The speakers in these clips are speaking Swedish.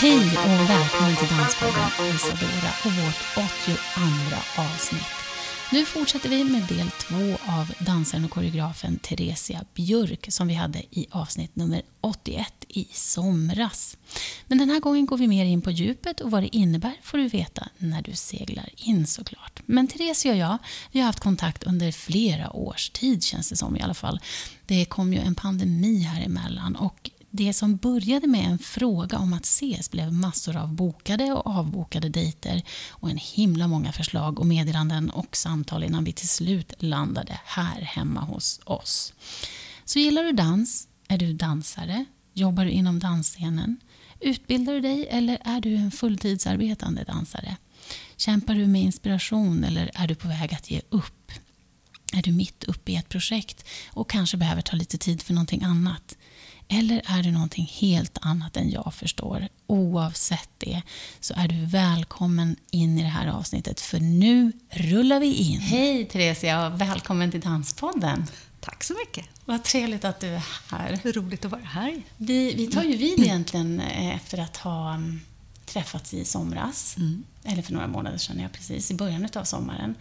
Hej och välkommen till Danspodden Isadora och vårt 82 avsnitt. Nu fortsätter vi med del två av dansaren och koreografen Theresia Björk som vi hade i avsnitt nummer 81 i somras. Men den här gången går vi mer in på djupet och vad det innebär får du veta när du seglar in såklart. Men Theresia och jag, vi har haft kontakt under flera års tid känns det som i alla fall. Det kom ju en pandemi här emellan och det som började med en fråga om att ses blev massor av bokade och avbokade dejter och en himla många förslag och meddelanden och samtal innan vi till slut landade här hemma hos oss. Så gillar du dans? Är du dansare? Jobbar du inom dansscenen? Utbildar du dig eller är du en fulltidsarbetande dansare? Kämpar du med inspiration eller är du på väg att ge upp? Är du mitt uppe i ett projekt och kanske behöver ta lite tid för någonting annat? Eller är det någonting helt annat än jag förstår? Oavsett det så är du välkommen in i det här avsnittet för nu rullar vi in. Hej Theresia och välkommen till Danspodden. Tack så mycket. Vad trevligt att du är här. Roligt att vara här. Vi, vi tar ju vid egentligen eh, efter att ha mm, träffats i somras. Mm. Eller för några månader sedan, ja precis, i början av sommaren.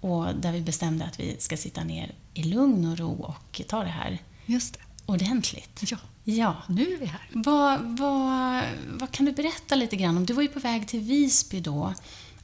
Och där vi bestämde att vi ska sitta ner i lugn och ro och ta det här Just det. Ordentligt. Ja, Ja. nu är vi här. Vad, vad, vad kan du berätta lite grann om? Du var ju på väg till Visby då.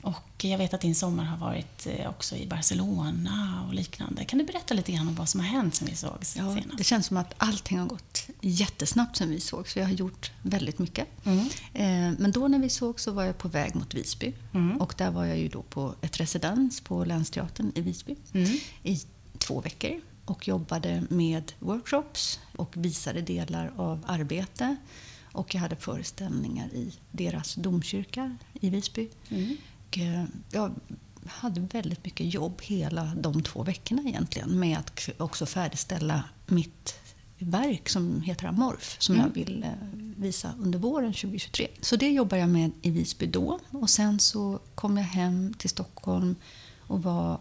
Och jag vet att din sommar har varit eh, också i Barcelona och liknande. Kan du berätta lite grann om vad som har hänt sen vi sågs Ja, senast? det känns som att allting har gått jättesnabbt sen vi såg, så jag har gjort väldigt mycket. Mm. Eh, Men då när vi såg så var jag på väg mot Visby. Mm. Och där var jag ju då på ett residens på Länsteatern i Visby Mm. i två veckor och jobbade med workshops och visade delar av arbete. Och jag hade föreställningar i deras domkyrka i Visby. Mm. Och eh, jag hade väldigt mycket jobb hela de två veckorna egentligen med att också färdigställa mitt verk som heter Amorf som Mm. jag vill eh, visa under våren 2023. Så det jobbar jag med i Visby då och sen så kom jag hem till Stockholm och var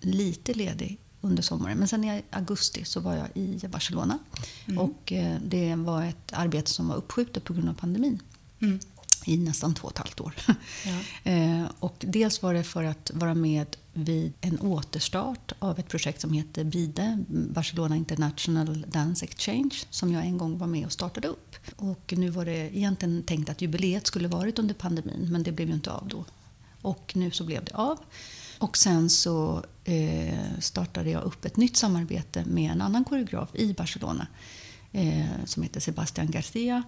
lite ledig under sommaren. Men sen i augusti så var jag i Barcelona Mm. och eh, det var ett arbete som var uppskjutet på grund av pandemin Mm. i nästan två och ett halvt år. Ja. Eh, och dels var det för att vara med vid en återstart av ett projekt som heter BIDE, Barcelona International Dance Exchange, som jag en gång var med och startade upp. Och nu var det egentligen tänkt att jubileet skulle varit under pandemin, men det blev ju inte av då. Och nu så blev det av. Och sen så eh, startade jag upp ett nytt samarbete med en annan koreograf i Barcelona eh, som heter Sebastian Garcia.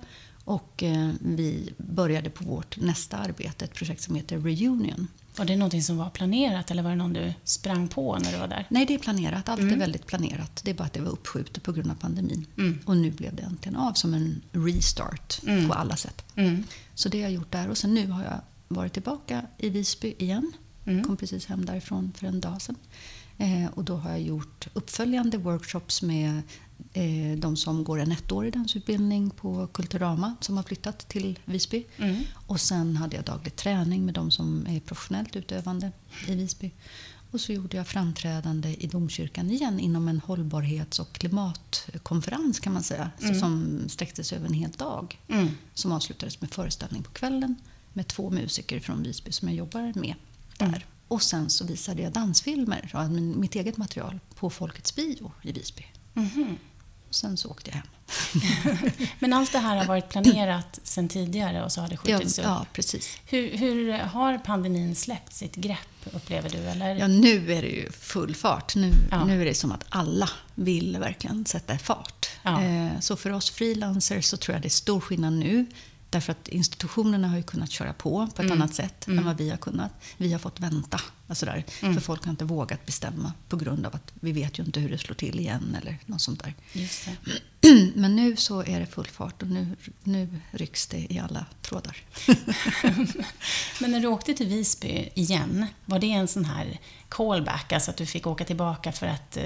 Och eh, vi började på vårt nästa arbete, ett projekt som heter Reunion. Var det någonting som var planerat eller var det någon du sprang på när du var där? Nej, det är planerat. Allt är Mm. väldigt planerat. Det är bara att det var uppskjutet på grund av pandemin. Mm. Och nu blev det äntligen av som en restart Mm. på alla sätt. Mm. Så det har jag gjort där. Och sen nu har jag varit tillbaka i Visby igen. Mm. Kom precis hem därifrån för en dag sedan. Eh, och då har jag gjort uppföljande workshops med eh, de som går en ettårig dansutbildning på Kulturama som har flyttat till Visby. Mm. Och sen hade jag daglig träning med de som är professionellt utövande i Visby. Och så gjorde jag framträdande i domkyrkan igen inom en hållbarhets och klimatkonferens kan man säga. Mm. som sträckte sig över en hel dag. Mm. Som avslutades med föreställning på kvällen med två musiker från Visby som jag jobbar med där. Mm. Och sen så visade jag dansfilmer min- mitt eget material på Folkets bio i Visby. Mhm. Och sen så åkte jag hem. Men allt det här har varit planerat sedan tidigare och så har det Ja, skjutits upp. ja, precis. Hur, hur har pandemin släppt sitt grepp, upplever du? Eller? Ja, nu är det ju full fart. Nu, Ja. nu är det som att alla vill verkligen sätta fart. Ja. Eh, Så för oss frilansers så tror jag det är stor skillnad nu. Därför att institutionerna har ju kunnat köra på på ett Mm. annat sätt än vad vi har kunnat. Vi har fått vänta. Alltså där, Mm. För folk har inte vågat bestämma på grund av att vi vet ju inte hur det slår till igen eller något sånt där. Men nu så är det full fart och nu, nu rycks det i alla trådar. Men när du åkte till Visby igen, var det en sån här callback, alltså att du fick åka tillbaka för att eh,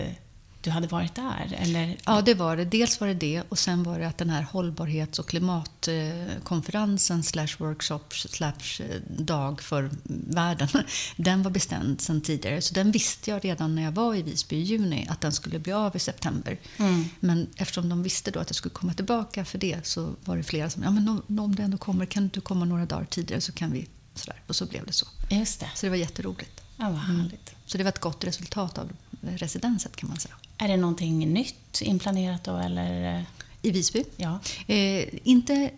du hade varit där? Eller? Ja, det var det. Dels var det det och sen var det att den här hållbarhets och klimatkonferensen slash workshop slash dag för världen, den var bestämd sedan tidigare. Så den visste jag redan när jag var i Visby i juni att den skulle bli av i september. Mm. Men eftersom de visste då att jag skulle komma tillbaka för det så var det flera som ja men om, det ändå kommer, kan du komma några dagar tidigare så kan vi sådär. Och så blev det så. Just det. Så det var jätteroligt. Ja, vad härligt. Så det var ett gott resultat av residenset kan man säga. Är det någonting nytt inplanerat då eller? I Visby? Ja. Eh, inte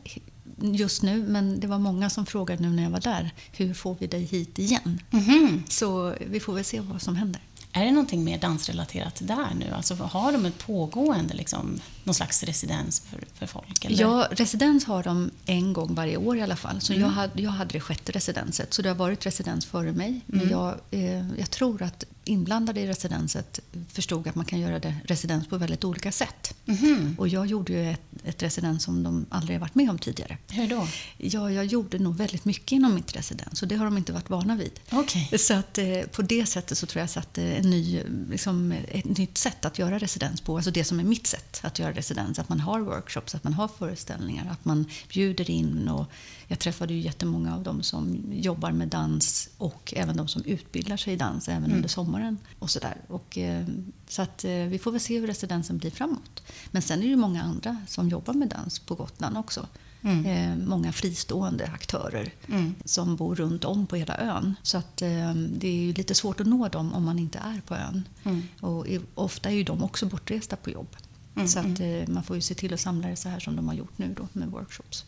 just nu, men det var många som frågade nu när jag var där, hur får vi dig hit igen? Mhm. Så vi får väl se vad som händer. Är det någonting mer dansrelaterat där nu? Alltså har de ett pågående, liksom, någon slags residens för, för folk? Eller? Ja, residens har de en gång varje år i alla fall. Så Mm. jag, hade, jag hade det sjätte residenset. Så det har varit residens före mig. Men Mm. jag, eh, jag tror att inblandade i residenset förstod att man kan göra det residens på väldigt olika sätt. Mhm. Och jag gjorde ju ett, ett residens som de aldrig har varit med om tidigare. Hur då? Ja, jag gjorde nog väldigt mycket inom mitt residens och det har de inte varit vana vid. Okej. Så att, eh, på det sättet så tror jag satte en ny, liksom, ett nytt sätt att göra residens på. Alltså det som är mitt sätt att göra residens. Att man har workshops, att man har föreställningar, att man bjuder in. Och jag träffade ju jättemånga av dem som jobbar med dans och även de som utbildar sig i dans även under sommaren. och så där. Och, eh, Så att eh, vi får väl se hur residensen blir framåt. Men sen är det ju många andra som jobbar med dans på Gotland också. Mm. Eh, många fristående aktörer Mm. som bor runt om på hela ön. Så att, eh, det är lite svårt att nå dem om man inte är på ön. Mm. Och i, ofta är ju de också bortresta på jobb. Mm, Så att, eh, man får ju se till att samla det så här som de har gjort nu då med workshops.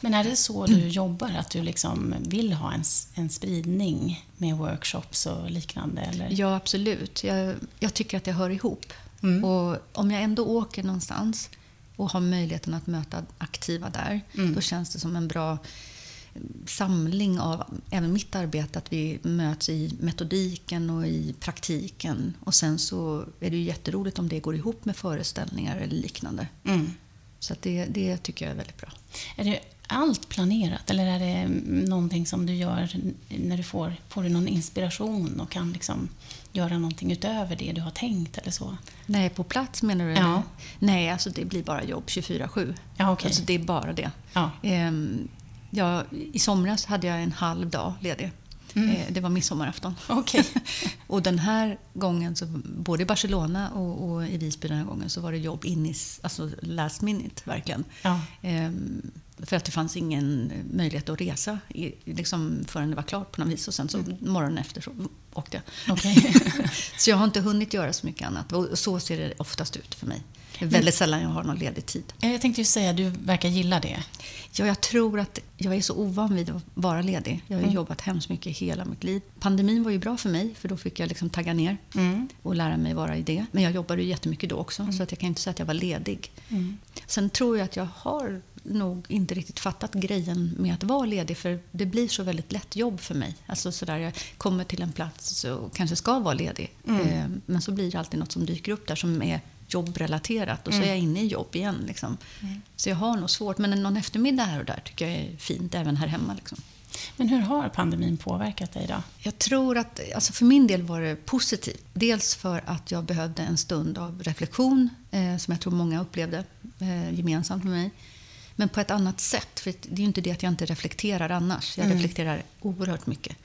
Men är det så du jobbar? Att du liksom vill ha en, en spridning med workshops och liknande? Eller? Ja, absolut. Jag, jag tycker att det hör ihop. Mm. Och om jag ändå åker någonstans och har möjligheten att möta aktiva där, Mm. då känns det som en bra samling av även mitt arbete, att vi möts i metodiken och i praktiken. Och sen så är det ju jätteroligt om det går ihop med föreställningar eller liknande. Mm. Så det, det tycker jag är väldigt bra. Är det allt planerat eller är det någonting som du gör när du får, får du någon inspiration och kan liksom göra någonting utöver det du har tänkt eller så? Nej, på plats menar du? Ja. Nej, alltså det blir bara jobb 24-7. Ja, okej. Alltså det är bara det. Ja. Ehm, ja, I somras hade jag en halv dag ledig. Mm. Eh, det var midsommarafton. Okej. och den här gången, så, både i Barcelona och, och i Visby den här gången, så var det jobb in i alltså last minute, verkligen. Ja. Ehm, för att det fanns ingen möjlighet att resa i, liksom, förrän det var klart på något vis. Och sen så morgonen efter så åkte jag. Okej. Så jag har inte hunnit göra så mycket annat. Och så ser det oftast ut för mig. Det är väldigt sällan jag har någon ledig tid. Jag tänkte ju säga, du verkar gilla det. Ja, jag tror att jag är så ovan vid att vara ledig. Jag har Mm. jobbat hemskt mycket hela mitt liv. Pandemin var ju bra för mig, för då fick jag liksom tagga ner Mm. och lära mig vara i det. Men jag jobbade ju jättemycket då också, så att jag kan inte säga att jag var ledig. Mm. Sen tror jag att jag har nog inte riktigt fattat grejen med att vara ledig, för det blir så väldigt lätt jobb för mig. Alltså sådär, jag kommer till en plats och kanske ska vara ledig, Mm. eh, men så blir det alltid något som dyker upp där som är jobbrelaterat och så är jag inne i jobb igen. Liksom. Så jag har nog svårt, men någon eftermiddag här och där tycker jag är fint, även här hemma. Liksom. Men hur har pandemin påverkat dig då? Jag tror att, alltså för min del var det positivt. Dels för att jag behövde en stund av reflektion, eh, som jag tror många upplevde eh, gemensamt med mig. Men på ett annat sätt, för det är ju inte det att jag inte reflekterar annars. Jag Mm. reflekterar oerhört mycket.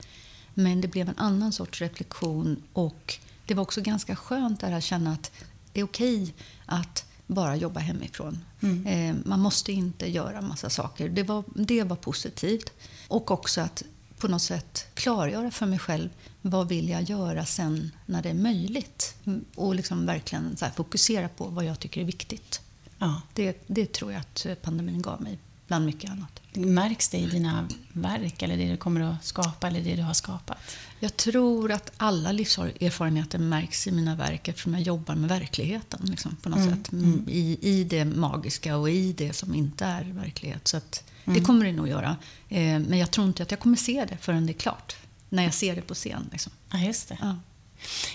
Men det blev en annan sorts reflektion och det var också ganska skönt där att känna att det är okej att bara jobba hemifrån. Mm. Eh, man måste inte göra massa saker. Det var, det var positivt. Och också att på något sätt klargöra för mig själv vad vill jag göra sen när det är möjligt. Mm, Och liksom verkligen fokusera på vad jag tycker är viktigt. Ja. Det, det tror jag att pandemin gav mig, bland mycket annat. Märks det i dina verk eller det du kommer att skapa eller det du har skapat? Jag tror att alla livserfarenheter märks i mina verk eftersom jag jobbar med verkligheten liksom, på något Mm, sätt. Mm, I, I det magiska och i det som inte är verklighet. Så att Mm. det kommer det nog göra. Eh, men jag tror inte att jag kommer se det förrän det är klart. När jag ser det på scen. Liksom. Ja, just det. Ja.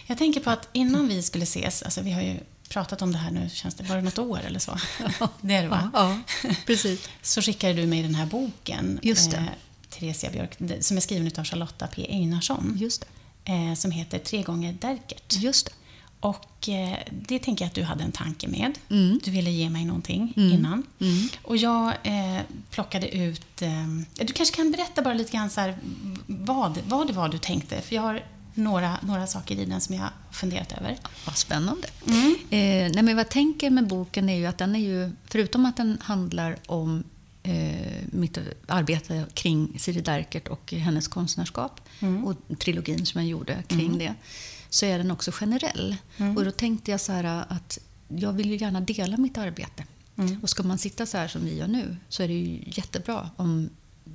Jag tänker på att innan vi skulle ses, alltså vi har ju pratat om det här nu, känns det, det något år eller så? Det är det va? Ja, precis. Så skickade du mig den här boken, Just det. Eh, Theresia Björk, som är skriven av Charlotta P. Einarsson, Just det. eh, som heter Tre gånger Derkert. Just det. Och eh, det tänker jag att du hade en tanke med. Mm. Du ville ge mig någonting Mm. innan. Mm. Och jag eh, plockade ut... Eh, du kanske kan berätta bara lite grann så här, vad, vad det var du tänkte. För jag har några, några saker i den som jag funderat över. Vad spännande. Mm. Eh, nej, men vad jag tänker med boken är ju att den är ju, förutom att den handlar om eh, mitt arbete kring Siri Derkert och hennes konstnärskap Mm. och trilogin som jag gjorde kring det, så är den också generell. Mm. Och då tänkte jag så här att jag vill ju gärna dela mitt arbete. Mm. Och ska man sitta så här som vi gör nu så är det ju jättebra om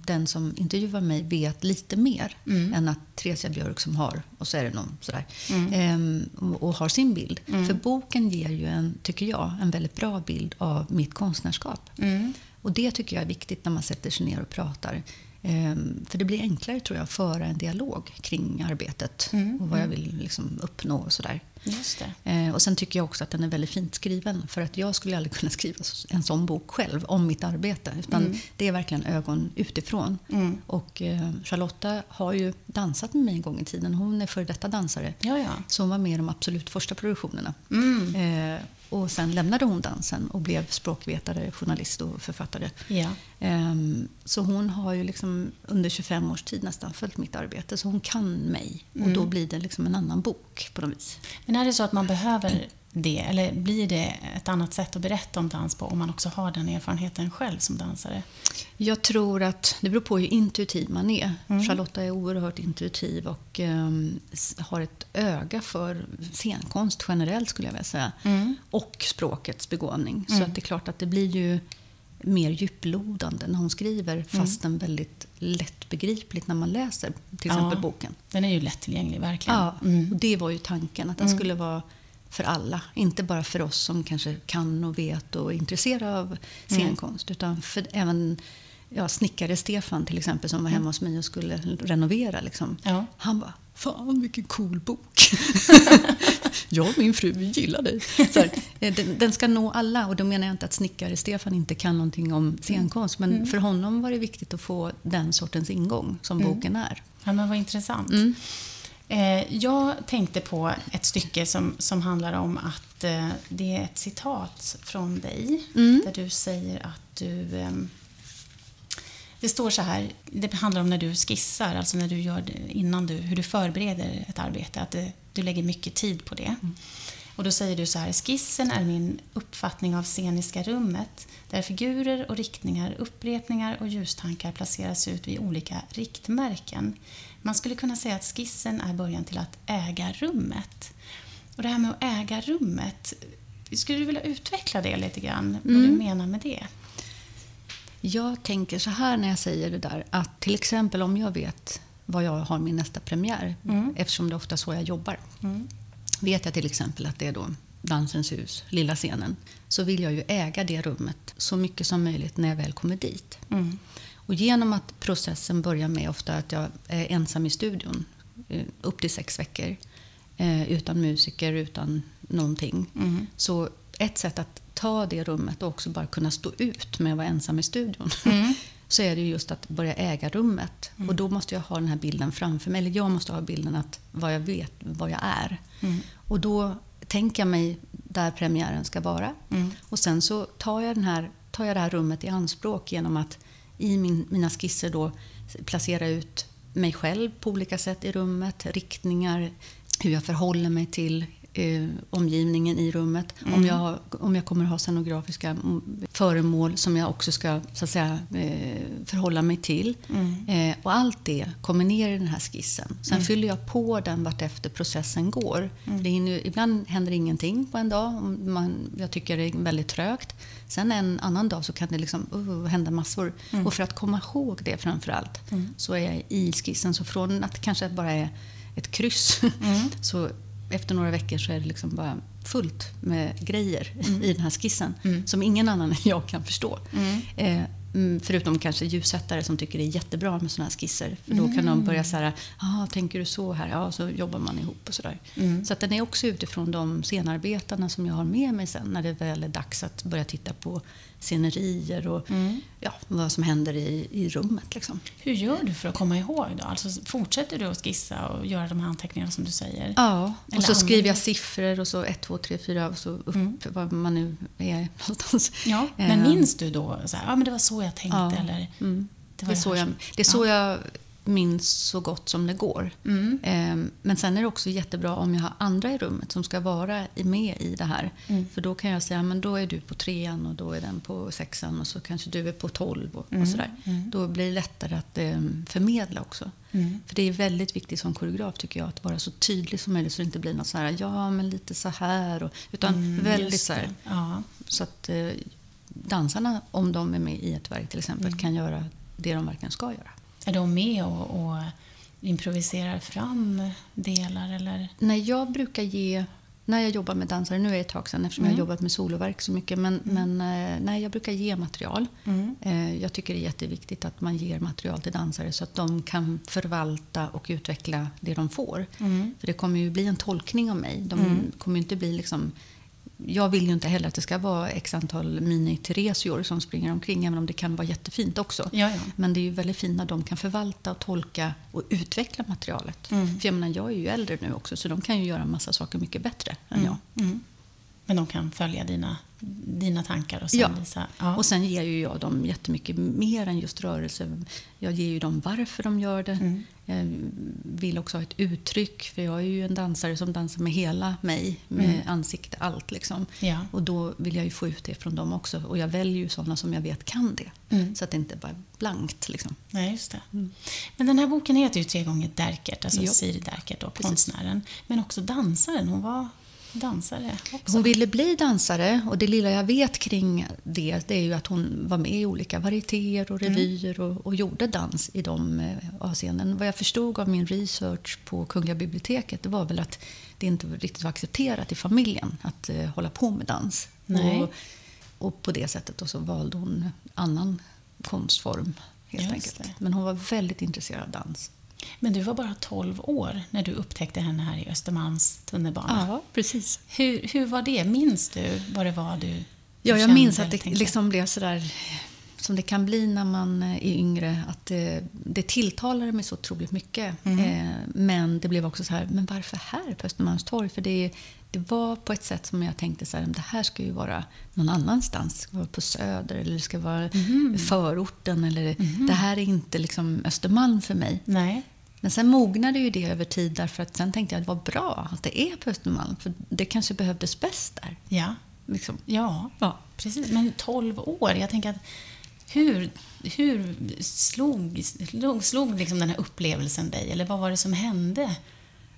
den som intervjuar mig vet lite mer Mm. än att Theresia Björk som har, och så är det någon sådär, Mm. ehm, och, och har sin bild. Mm. För boken ger ju, en, tycker jag, en väldigt bra bild av mitt konstnärskap. Mm. Och det tycker jag är viktigt när man sätter sig ner och pratar. Ehm, för det blir enklare, tror jag, att föra en dialog kring arbetet Mm, och vad jag vill liksom uppnå och sådär. Just det. Eh, och sen tycker jag också att den är väldigt fint skriven. För att jag skulle aldrig kunna skriva en sån bok själv om mitt arbete. Utan Mm. det är verkligen ögon utifrån. Mm. Och eh, Charlotta har ju dansat med mig en gång i tiden. Hon är före detta dansare. Ja, ja. Så hon var med i de absolut första produktionerna. Mm. Eh, och sen lämnade hon dansen och blev språkvetare, journalist och författare. ja. Ehm, så hon har ju liksom under 25 års tid nästan följt mitt arbete. Så hon kan mig. Och Mm. då blir det liksom en annan bok på något vis. Men är det så att man behöver det, eller blir det ett annat sätt att berätta om dans på om man också har den erfarenheten själv som dansare? Jag tror att det beror på hur intuitiv man är. Mm. Charlotta är oerhört intuitiv och s- har ett öga för scenkonst generellt skulle jag vilja säga. Mm. Och språkets begåvning. Mm. Så att det är klart att det blir ju mer djuplodande när hon skriver fastän väldigt lättbegripligt när man läser till exempel Ja. boken. Den är ju lättillgänglig, verkligen. Ja, Mm. och det var ju tanken. Att den Mm. skulle vara för alla. Inte bara för oss som kanske kan och vet och är intresserade av scenkonst. Utan för även ja, snickare Stefan till exempel som var hemma hos mig och skulle renovera. Liksom. Ja. Han bara, fan vilken cool bok. jag och min fru, vi gillar dig. Eh, den, den ska nå alla och då menar jag inte att snickare Stefan inte kan någonting om scenkonst. Men för honom var det viktigt att få den sortens ingång som boken är. Ja, men vad intressant. Mm. Eh, jag tänkte på ett stycke som, som handlar om att eh, det är ett citat från dig Mm. där du säger att du... ehm, det står så här, det handlar om när du skissar, alltså när du gör innan du, hur du förbereder ett arbete, att det, du lägger mycket tid på det. Och då säger du så här, skissen är min uppfattning av sceniska rummet, där figurer och riktningar, upprepningar och ljustankar placeras ut vid olika riktmärken. Man skulle kunna säga att skissen är början till att äga rummet. Och det här med att äga rummet, skulle du vilja utveckla det lite grann? Vad du menar med det? Jag tänker så här när jag säger det där, att till exempel om jag vet vad jag har min nästa premiär, Mm. eftersom det är ofta så jag jobbar. Mm. Vet jag till exempel att det är då Dansens hus, lilla scenen, så vill jag ju äga det rummet så mycket som möjligt när jag väl kommer dit. Mm. Och genom att processen börjar med ofta att jag är ensam i studion, eh, upp till sex veckor, eh, utan musiker, utan någonting. Mm. Så ett sätt att ta det rummet och också bara kunna stå ut med att vara ensam i studion. Mm. Så är det just att börja äga rummet. Och då måste jag ha den här bilden framför mig. Eller jag måste ha bilden att vad jag vet, vad jag är. Mm. Och då tänker jag mig där premiären ska vara. Mm. Och sen så tar jag, den här, tar jag det här rummet i anspråk genom att i min, mina skisser då placera ut mig själv på olika sätt i rummet, riktningar, hur jag förhåller mig till eh, omgivningen i rummet. Om, jag, om jag kommer ha scenografiska mm, föremål som jag också ska så att säga, eh, förhålla mig till. Mm. Eh, och allt det kommer ner i den här skissen. Sen fyller jag på den vartefter processen går. För det hinner, ibland händer ingenting på en dag. Man, jag tycker det är väldigt trögt. Sen en annan dag så kan det liksom, uh, hända massor. Och för att komma ihåg det framför allt så är jag i skissen. Så från att det kanske bara är ett kryss så efter några veckor så är det liksom bara fullt med grejer i den här skissen som ingen annan än jag kan förstå. Eh, Mm, förutom kanske ljussättare som tycker det är jättebra med sådana här skisser. För då kan de börja så här, ah, tänker du så här? Ja, så jobbar man ihop och sådär. Mm. Så att den är också utifrån de scenarbetarna som jag har med mig sen när det väl är dags att börja titta på scenerier och Mm. ja, vad som händer i, i rummet. Liksom. Hur gör du för att komma ihåg då? Alltså, fortsätter du att skissa och göra de här anteckningarna som du säger? Ja, Eller och så skriver använder- jag siffror och så 1, 2, 3, 4 och så upp Mm. var man nu är någonstans. Ja, men Eh, minns du då så här, ja men det var så jag tänkte Ja. eller Mm. det Det, är så jag, det är så jag minns så gott som det går. Mm. Ehm, Men sen är det också jättebra om jag har andra i rummet som ska vara med i det här. Mm. För då kan jag säga, men då är du på trean och då är den på sexan och så kanske du är på tolv och, och sådär. Mm. Då blir det lättare att ehm, förmedla också. Mm. För det är väldigt viktigt som koreograf tycker jag att vara så tydlig som möjligt så det inte blir något så här, ja men lite så här. Och, utan Mm, väldigt så här. Ja. så att eh, dansarna, om de är med i ett verk till exempel, Mm. kan göra det de verkligen ska göra. Är de med och, och improviserar fram delar eller? När jag brukar ge, när jag jobbar med dansare, nu är det ett tag sedan eftersom jag har Mm. jobbat med soloverk så mycket, men, men eh, när jag brukar ge material, Mm. eh, jag tycker det är jätteviktigt att man ger material till dansare så att de kan förvalta och utveckla det de får. Mm. För det kommer ju bli en tolkning av mig. De Mm. kommer ju inte bli liksom... Jag vill ju inte heller att det ska vara x antal mini-Theresior som springer omkring, även om det kan vara jättefint också. Ja, ja. Men det är ju väldigt fint när de kan förvalta och tolka och utveckla materialet. Mm. För jag menar, jag är ju äldre nu också, så de kan ju göra massa saker mycket bättre än Mm. jag. Mm. Men de kan följa dina, dina tankar och sen Ja. visa... Ja. Och sen ger ju jag dem jättemycket mer än just rörelse. Jag ger ju dem varför de gör det. Mm. Jag vill också ha ett uttryck, för jag är ju en dansare som dansar med hela mig, med Mm. ansikte, allt liksom. Ja. Och då vill jag ju få ut det från dem också. Och jag väljer ju sådana som jag vet kan det. Mm. Så att det inte bara är blankt liksom. Nej, just det. Men den här boken heter ju Tre gånger Derkert, alltså Ja. Siri Derkert, då, konstnären. Men också dansaren. Hon var dansare också. Hon ville bli dansare och det lilla jag vet kring det, det är ju att hon var med i olika varietéer och revyer och, och gjorde dans i de eh, avseenden. Vad jag förstod av min research på Kungliga biblioteket, det var väl att det inte riktigt var accepterat i familjen att eh, hålla på med dans. Nej. Och, och på det sättet då så valde hon annan konstform helt Just enkelt. det. Men hon var väldigt intresserad av dans. Men du var bara 12 år när du upptäckte henne här i Östermalms tunnelbana. Ja, precis. Hur, hur var det? Minns du vad det var du Ja, jag kände minns att det liksom blev sådär som det kan bli när man är yngre. Att det, det tilltalade mig så otroligt mycket. Mm. Eh, men det blev också så här, men varför här på Östermalmstorg? För det, det var på ett sätt som jag tänkte så här, det här ska ju vara någon annanstans. Det ska vara på Söder eller det ska vara Mhm. förorten. Eller, Det här är inte liksom Östermalm för mig. Nej. Men sen mognade ju det över tid därför att sen tänkte jag att det var bra att det är på Östermalm. För det kanske behövdes bäst där. Ja. Liksom. Ja, Ja. precis. Men 12 år, jag tänker att hur, hur slog, slog, slog liksom den här upplevelsen dig? Eller vad var det som hände?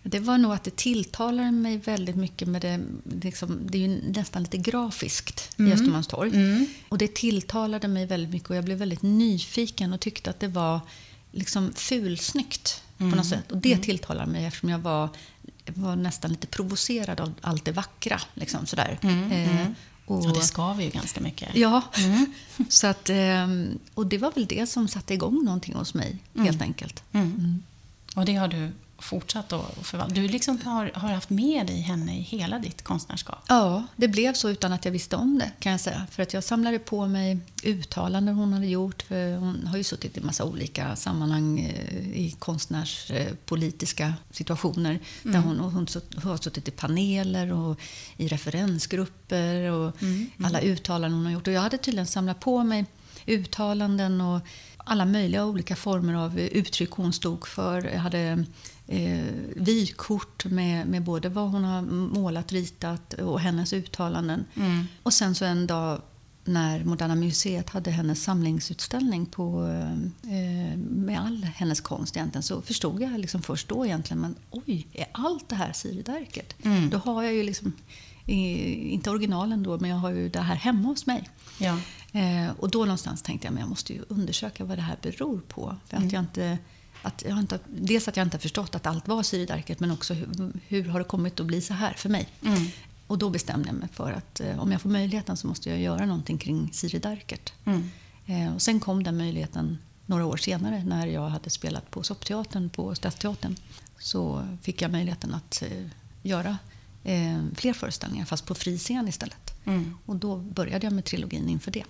Det var nog att det tilltalade mig väldigt mycket med det, liksom, det är ju nästan lite grafiskt i Östermalmstorg. Mm. Och det tilltalade mig väldigt mycket och jag blev väldigt nyfiken och tyckte att det var liksom fulsnyggt på Mm. något sätt. Och det tilltalade mig eftersom jag var, var nästan lite provocerad av allt det vackra. Liksom, sådär. Mm, Eh, mm. och, Ja, det skaver ju ganska mycket. Ja, Mm. så att, ehm, och det var väl det som satte igång någonting hos mig, helt enkelt. Mm. Och det har du fortsatt att förvalta. Du liksom har, har haft med dig henne i hela ditt konstnärskap. Ja, det blev så utan att jag visste om det kan jag säga. För att jag samlade på mig uttalanden hon hade gjort. För hon har ju suttit i massa olika sammanhang eh, i konstnärspolitiska situationer. Där hon, hon har suttit i paneler och i referensgrupper och alla uttalanden hon har gjort. Och jag hade tydligen samlat på mig uttalanden och alla möjliga olika former av eh, uttryck hon stod för. Jag hade eh, vykort med, med både vad hon har målat, ritat och hennes uttalanden. Mm. Och sen så en dag när Moderna Museet hade hennes samlingsutställning på, eh, med all hennes konst egentligen så förstod jag liksom först då egentligen, men oj, är allt det här Siri Derkert? Mm. Då har jag ju liksom, inte originalen då, men jag har ju det här hemma hos mig. Ja. Eh, och då någonstans tänkte jag, men jag måste ju undersöka vad det här beror på. För att jag inte, att jag inte, dels att jag inte har förstått att allt var Siri Derkert, men också hur, hur har det kommit att bli så här för mig? Mm. Och då bestämde jag mig för att eh, om jag får möjligheten så måste jag göra någonting kring Siri Derkert. Mm. Eh, och sen kom den möjligheten några år senare när jag hade spelat på Soppteatern på Stadsteatern. Så fick jag möjligheten att eh, göra eh, fler föreställningar fast på fri scen istället. Mm. Och då började jag med trilogin inför det.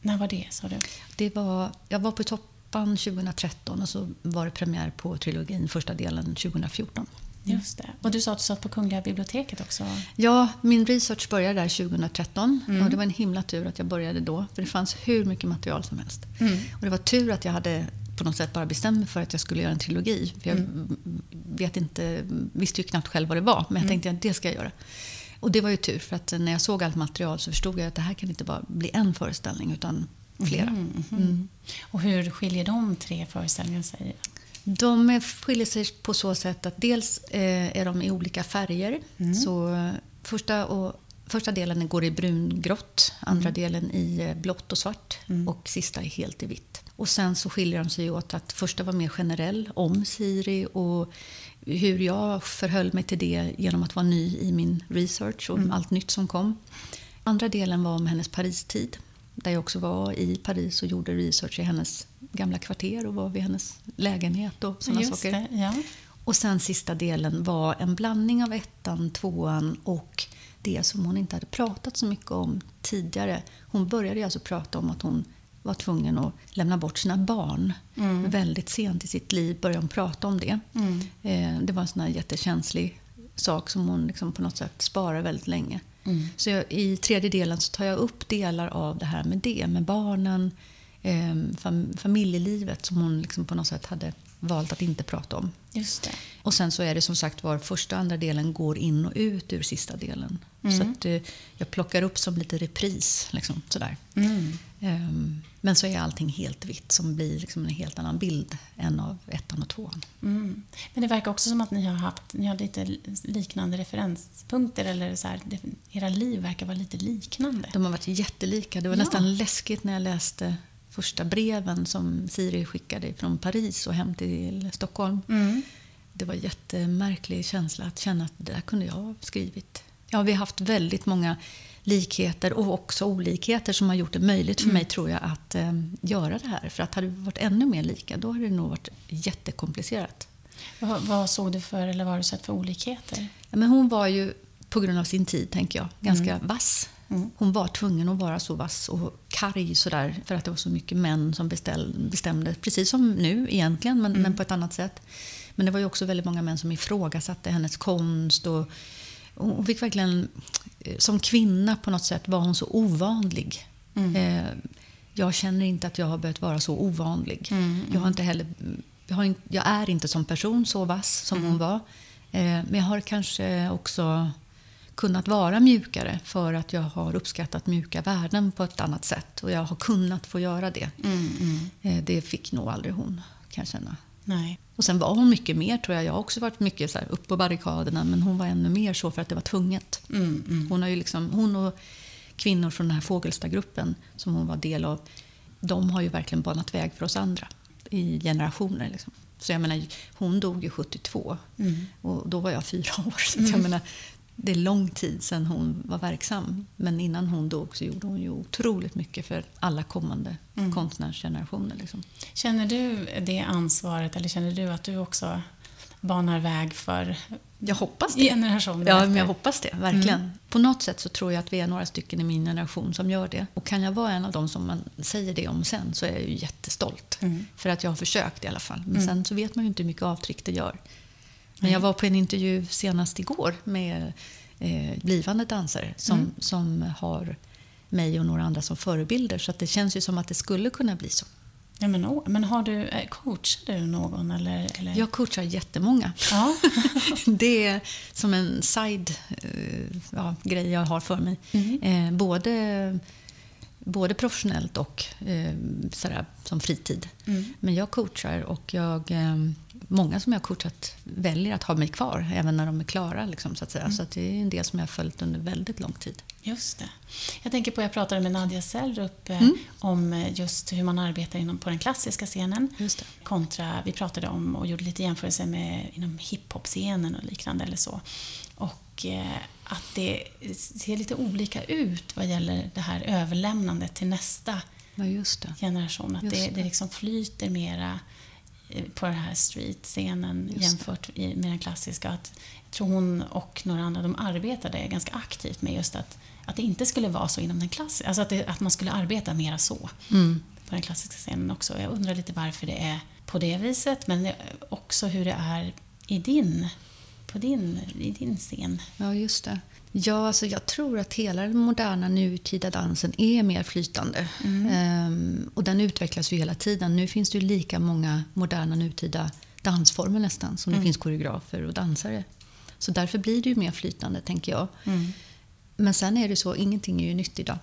När var det, sa du? det var, jag var på Toppan 2013 och så var det premiär på trilogin första delen 2014. Just det. Och du sa att du satt på Kungliga biblioteket också? Ja, min research började där 2013 Mm. och det var en himla tur att jag började då. För det fanns hur mycket material som helst. Mm. Och det var tur att jag hade på något sätt bara bestämt mig för att jag skulle göra en trilogi. För jag vet inte, visste ju knappt själv vad det var, men jag tänkte att det ska jag göra. Och det var ju tur, för att när jag såg allt material så förstod jag att det här kan inte bara bli en föreställning, utan flera. Mm. Och hur skiljer de tre föreställningarna sig? De skiljer sig på så sätt att dels eh, är de i olika färger. Så eh, första, och, första delen går i brungrått, andra delen i eh, blått och svart och sista är helt i vitt. Och sen så skiljer de sig åt att första var mer generell om Siri och hur jag förhöll mig till det genom att vara ny i min research och allt nytt som kom. Andra delen var om hennes Paristid där jag också var i Paris och gjorde research i hennes gamla kvarter och var vid hennes lägenhet och sådana saker. det, ja. Och sen sista delen var en blandning av ettan, tvåan och det som hon inte hade pratat så mycket om tidigare. Hon började alltså prata om att hon var tvungen att lämna bort sina barn. Väldigt sent i sitt liv började hon prata om det. Eh, det var en sån här jättekänslig sak som hon liksom på något sätt sparar väldigt länge. Så jag, i tredje delen så tar jag upp delar av det här med det, med barnen, eh, fam, familjelivet som hon liksom på något sätt hade valt att inte prata om. Just det. Och sen så är det som sagt var första och andra delen går in och ut ur sista delen. Så att eh, jag plockar upp som lite repris. Liksom, sådär. Mm. Ehm, men så är allting helt vitt som blir liksom en helt annan bild än av ettan och tvåan. Mm. Men det verkar också som att ni har haft ni har lite liknande referenspunkter. Eller så här, era liv verkar vara lite liknande. De har varit jättelika. Det var Ja. nästan läskigt när jag läste första breven som Siri skickade från Paris och hem till Stockholm. Mm. Det var en jättemärklig känsla att känna att det där kunde jag ha skrivit. Ja, vi har haft väldigt många likheter och också olikheter som har gjort det möjligt för mig, tror jag, att eh, göra det här. För att hade vi varit ännu mer lika, då hade det nog varit jättekomplicerat. Vad, vad såg du för, eller vad har du sett för olikheter? Ja, Men hon var ju, på grund av sin tid, tänker jag, ganska vass. Mm. Hon var tvungen att vara så vass och karg sådär, för att det var så mycket män som beställ, bestämde, precis som nu egentligen, men, men på ett annat sätt. Men det var ju också väldigt många män som ifrågasatte hennes konst. Och, hon fick verkligen, som kvinna på något sätt, var hon så ovanlig. Eh, jag känner inte att jag har behövt vara så ovanlig. Jag, har inte heller, jag, har, jag är inte som person så vass som hon var. Eh, men jag har kanske också kunnat vara mjukare för att jag har uppskattat mjuka värden på ett annat sätt. Och jag har kunnat få göra det. Mm, Eh, det fick nog aldrig hon, kan jag känna. Nej. Och sen var hon mycket mer tror jag. Jag har också varit mycket så här, upp på barrikaderna men hon var ännu mer så för att det var tvunget. Mm, mm. Hon, har ju liksom, hon och kvinnor från den här Fågelstagruppen som hon var del av, de har ju verkligen banat väg för oss andra i generationer. Liksom. Så jag menar, hon dog ju 72 Mm. och då var jag fyra år. Så jag menar, det är lång tid sedan hon var verksam. Men innan hon dog så gjorde hon ju otroligt mycket för alla kommande Mm. konstnärsgenerationer. Liksom. Känner du det ansvaret eller känner du att du också banar väg för Jag hoppas det. generationer Ja, men jag hoppas det. Verkligen. På något sätt så tror jag att vi är några stycken i min generation som gör det. Och kan jag vara en av dem som man säger det om sen så är jag ju jättestolt. Mm. För att jag har försökt i alla fall. Men sen så vet man ju inte hur mycket avtryck det gör. Men jag var på en intervju senast igår med eh, blivande dansare som, Mm. som har mig och några andra som förebilder. Så att det känns ju som att det skulle kunna bli så. Ja, men, men har du, eh, coachar du någon? Eller, eller? Jag coachar jättemånga. Ja. Det är som en side eh, ja, grej jag har för mig. Mm. Eh, både, både professionellt och eh, sådär, som fritid. Mm. Men jag coachar och jag, eh, många som jag har coachat väljer att ha mig kvar även när de är klara. Liksom, så att säga. Så att det är en del som jag har följt under väldigt lång tid. Just det. Jag tänker på, jag pratade med Nadia Sellrup eh, Mm. om eh, just hur man arbetar inom, på den klassiska scenen. Just det. Kontra, vi pratade om och gjorde lite jämförelser med inom hiphop-scenen och liknande eller så. Och eh, att det ser lite olika ut vad gäller det här överlämnandet till nästa Ja, generation. Att det, det. det liksom flyter mera på den här street-scenen jämfört med den klassiska. Att, jag tror hon och några andra de arbetade ganska aktivt med just att, att det inte skulle vara så inom den klassiska. Alltså att, det, att man skulle arbeta mera så Mm. på den klassiska scenen också. Jag undrar lite varför det är på det viset men också hur det är i din, på din, i din scen. Ja, just det. Ja, alltså jag tror att hela den moderna nutida dansen är mer flytande. Ehm, och den utvecklas ju hela tiden. Nu finns det ju lika många moderna nutida dansformer nästan som det finns koreografer och dansare. Så därför blir det ju mer flytande, tänker jag. Men sen är det så, ingenting är ju nytt idag.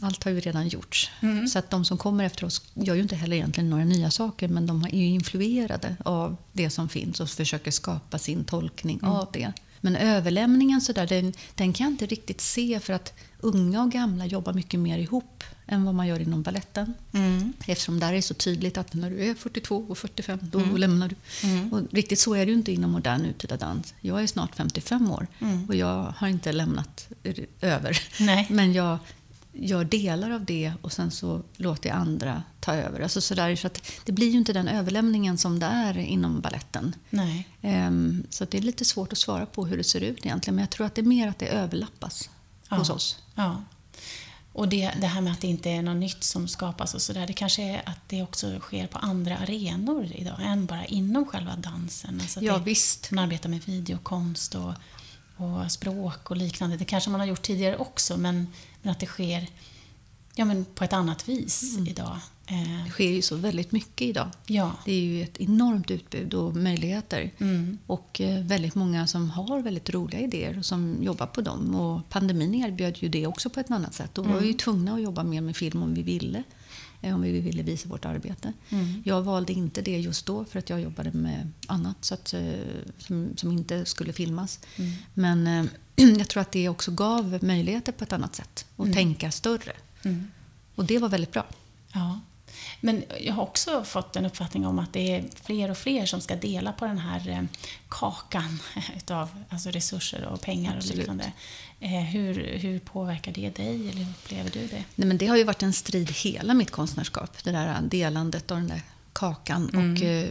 Allt har ju redan gjorts. Så att de som kommer efter oss gör ju inte heller egentligen några nya saker men de är ju influerade av det som finns och försöker skapa sin tolkning av det. Men överlämningen så där, den, den kan jag inte riktigt se för att unga och gamla jobbar mycket mer ihop än vad man gör inom balletten. Eftersom där är så tydligt att när du är 42 och 45, då lämnar du. Och riktigt så är det ju inte inom modern nutida dans. Jag är snart 55 år och jag har inte lämnat över. Nej. Men jag gör delar av det och sen så låter jag andra ta över. Alltså så där, så att det blir ju inte den överlämningen som det är inom balletten. Nej. Ehm, så det är lite svårt att svara på hur det ser ut egentligen. Men jag tror att det är mer att det överlappas hos oss. Ja. Och det, det här med att det inte är något nytt som skapas och sådär, det kanske är att det också sker på andra arenor idag än bara inom själva dansen. Alltså Ja, det, visst. Man arbetar med videokonst och, och språk och liknande. Det kanske man har gjort tidigare också, men, men att det sker ja, men på ett annat vis idag. Eh, Det sker ju så väldigt mycket idag. ja. Det är ju ett enormt utbud och möjligheter. Mm. Och eh, väldigt många som har väldigt roliga idéer och som jobbar på dem. Och pandemin erbjöd ju det också på ett annat sätt. Då var vi ju tvungna att jobba mer med film om vi ville. Eh, Om vi ville visa vårt arbete. Jag valde inte det just då för att jag jobbade med annat så att, eh, som, som inte skulle filmas. Men eh, jag tror att det också gav möjligheter på ett annat sätt. Och tänka större. Mm. Och det var väldigt bra. Ja. Men jag har också fått en uppfattning om att det är fler och fler som ska dela på den här eh, kakan utav alltså resurser och pengar och Absolut. liknande. Eh, Hur, hur påverkar det dig eller hur upplever du det? Nej, men det har ju varit en strid hela mitt konstnärskap. Det där delandet av den där kakan. Och, eh,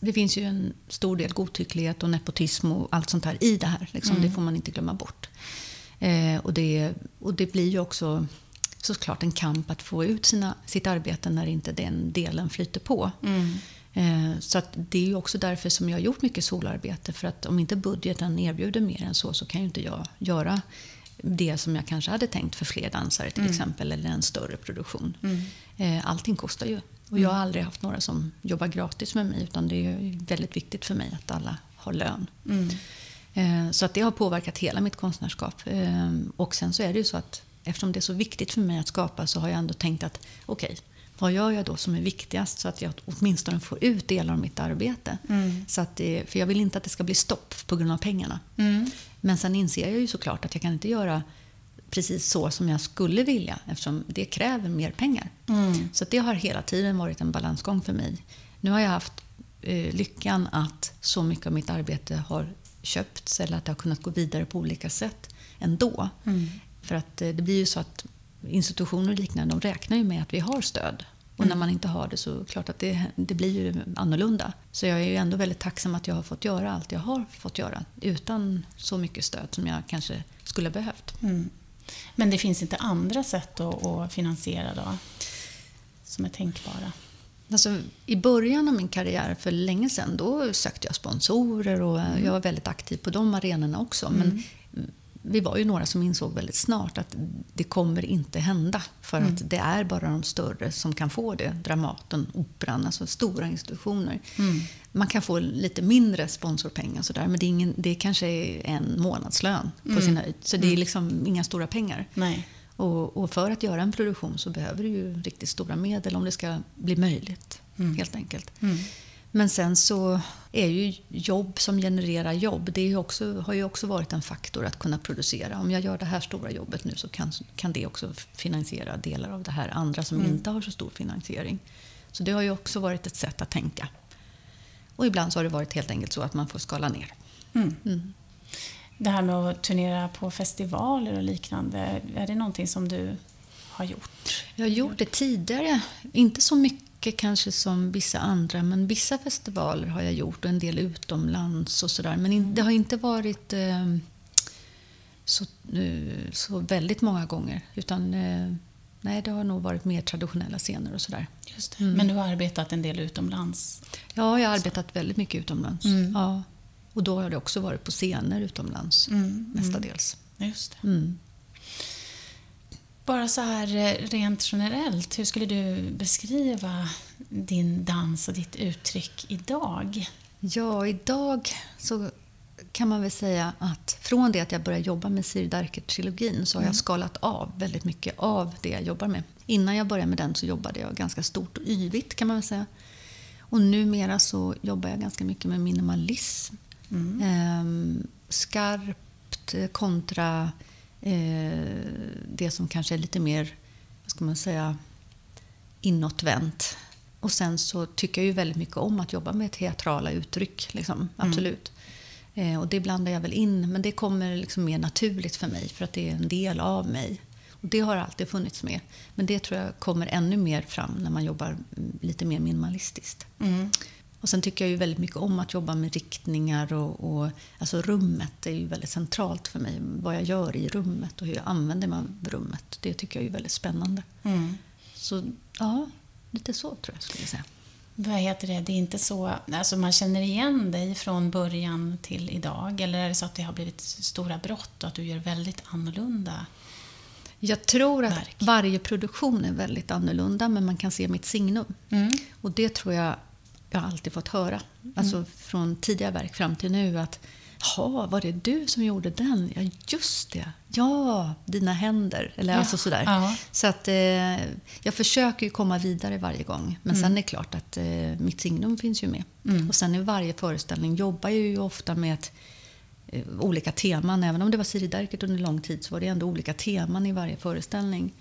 det finns ju en stor del godtycklighet och nepotism och allt sånt här i det här. Liksom, Det får man inte glömma bort. Eh, och, det, och det blir ju också såklart en kamp att få ut sina, sitt arbete när inte den delen flyter på. Eh, Så att det är ju också därför som jag har gjort mycket solarbete. För att om inte budgeten erbjuder mer än så så kan ju inte jag göra det som jag kanske hade tänkt för fler dansare till exempel. Eller en större produktion. Eh, Allting kostar ju. Och jag har aldrig haft några som jobbar gratis med mig. Utan det är väldigt viktigt för mig att alla har lön. Eh, Så att det har påverkat hela mitt konstnärskap. Och sen så är det ju så att eftersom det är så viktigt för mig att skapa så har jag ändå tänkt att okej, vad gör jag då som är viktigast så att jag åtminstone får ut delar av mitt arbete. Så att det, för jag vill inte att det ska bli stopp på grund av pengarna. Men sen inser jag ju såklart att jag kan inte göra precis så som jag skulle vilja eftersom det kräver mer pengar. Så att det har hela tiden varit en balansgång för mig. Nu har jag haft eh, lyckan att så mycket av mitt arbete har köpts eller att det har kunnat gå vidare på olika sätt ändå. För att eh, det blir ju så att institutioner och liknande de räknar ju med att vi har stöd. Och när man inte har det så är det klart att det, det blir ju annorlunda. Så jag är ju ändå väldigt tacksam att jag har fått göra allt jag har fått göra utan så mycket stöd som jag kanske skulle ha behövt. Mm. Men det finns inte andra sätt att, finansiera då? Som är tänkbara? Alltså, I början av min karriär för länge sedan då sökte jag sponsorer och jag var väldigt aktiv på de arenorna också. Men vi var ju några som insåg väldigt snart att det kommer inte hända. För att det är bara de större som kan få det. Dramaten, Operan, alltså stora institutioner. Man kan få lite mindre sponsorpengar sådär, men det är, ingen, det kanske är en månadslön på sin höjd. Så det är liksom inga stora pengar. Nej. Och, och för att göra en produktion så behöver du ju riktigt stora medel om det ska bli möjligt. Helt enkelt. Men sen så är ju jobb som genererar jobb, det ju också, har ju också varit en faktor att kunna producera. Om jag gör det här stora jobbet nu så kan, kan det också finansiera delar av det här andra som inte har så stor finansiering. Så det har ju också varit ett sätt att tänka. Och ibland så har det varit helt enkelt så att man får skala ner. Det här med att turnera på festivaler och liknande, är det någonting som du har gjort? Jag har gjort det tidigare. Inte så mycket kanske som vissa andra, men vissa festivaler har jag gjort och en del utomlands och sådär. Men in, det har inte varit eh, så, eh, så väldigt många gånger. Utan eh, nej, det har nog varit mer traditionella scener och sådär. Just det. Men du har arbetat en del utomlands? Ja, jag har arbetat väldigt mycket utomlands. Ja. Och då har det också varit på scener utomlands mestadels. Just det. Mm. Bara så här eh, rent generellt, hur skulle du beskriva din dans och ditt uttryck idag? Ja, idag så kan man väl säga att från det att jag började jobba med Siri Darker-trilogin så har jag skalat av väldigt mycket av det jag jobbar med. Innan jag började med den så jobbade jag ganska stort och yvigt kan man väl säga. Och numera så jobbar jag ganska mycket med minimalism. Ehm, skarpt kontra eh, det som kanske är lite mer, vad ska man säga, inåtvänt. Och sen så tycker jag ju väldigt mycket om att jobba med teatrala uttryck. Liksom, absolut. Eh, och det blandar jag väl in, men det kommer liksom mer naturligt för mig för att det är en del av mig. Och det har alltid funnits med. Men det tror jag kommer ännu mer fram när man jobbar mm, lite mer minimalistiskt. Och sen tycker jag ju väldigt mycket om att jobba med riktningar och, och alltså rummet är ju väldigt centralt för mig. Vad jag gör i rummet och hur jag använder mig av rummet. Det tycker jag är väldigt spännande. Så ja, lite så tror jag skulle säga. Vad heter det? Det är inte så... Alltså man känner igen dig från början till idag? Eller är det så att det har blivit stora brott och att du gör väldigt annorlunda? Jag tror att Verk. varje produktion är väldigt annorlunda men man kan se mitt signum. Mm. Och det tror jag jag har alltid fått höra. Alltså från tidiga verk fram till nu att Ja, var det du som gjorde den? Ja, just det. Ja, dina händer. Eller Ja, alltså sådär. ja. Så att eh, jag försöker ju komma vidare varje gång. Men sen är det klart att eh, mitt signum finns ju med. Och sen i varje föreställning jobbar jag ju ofta med ett, eh, olika teman. Även om det var Siri Darkert under lång tid så var det ändå olika teman i varje föreställning.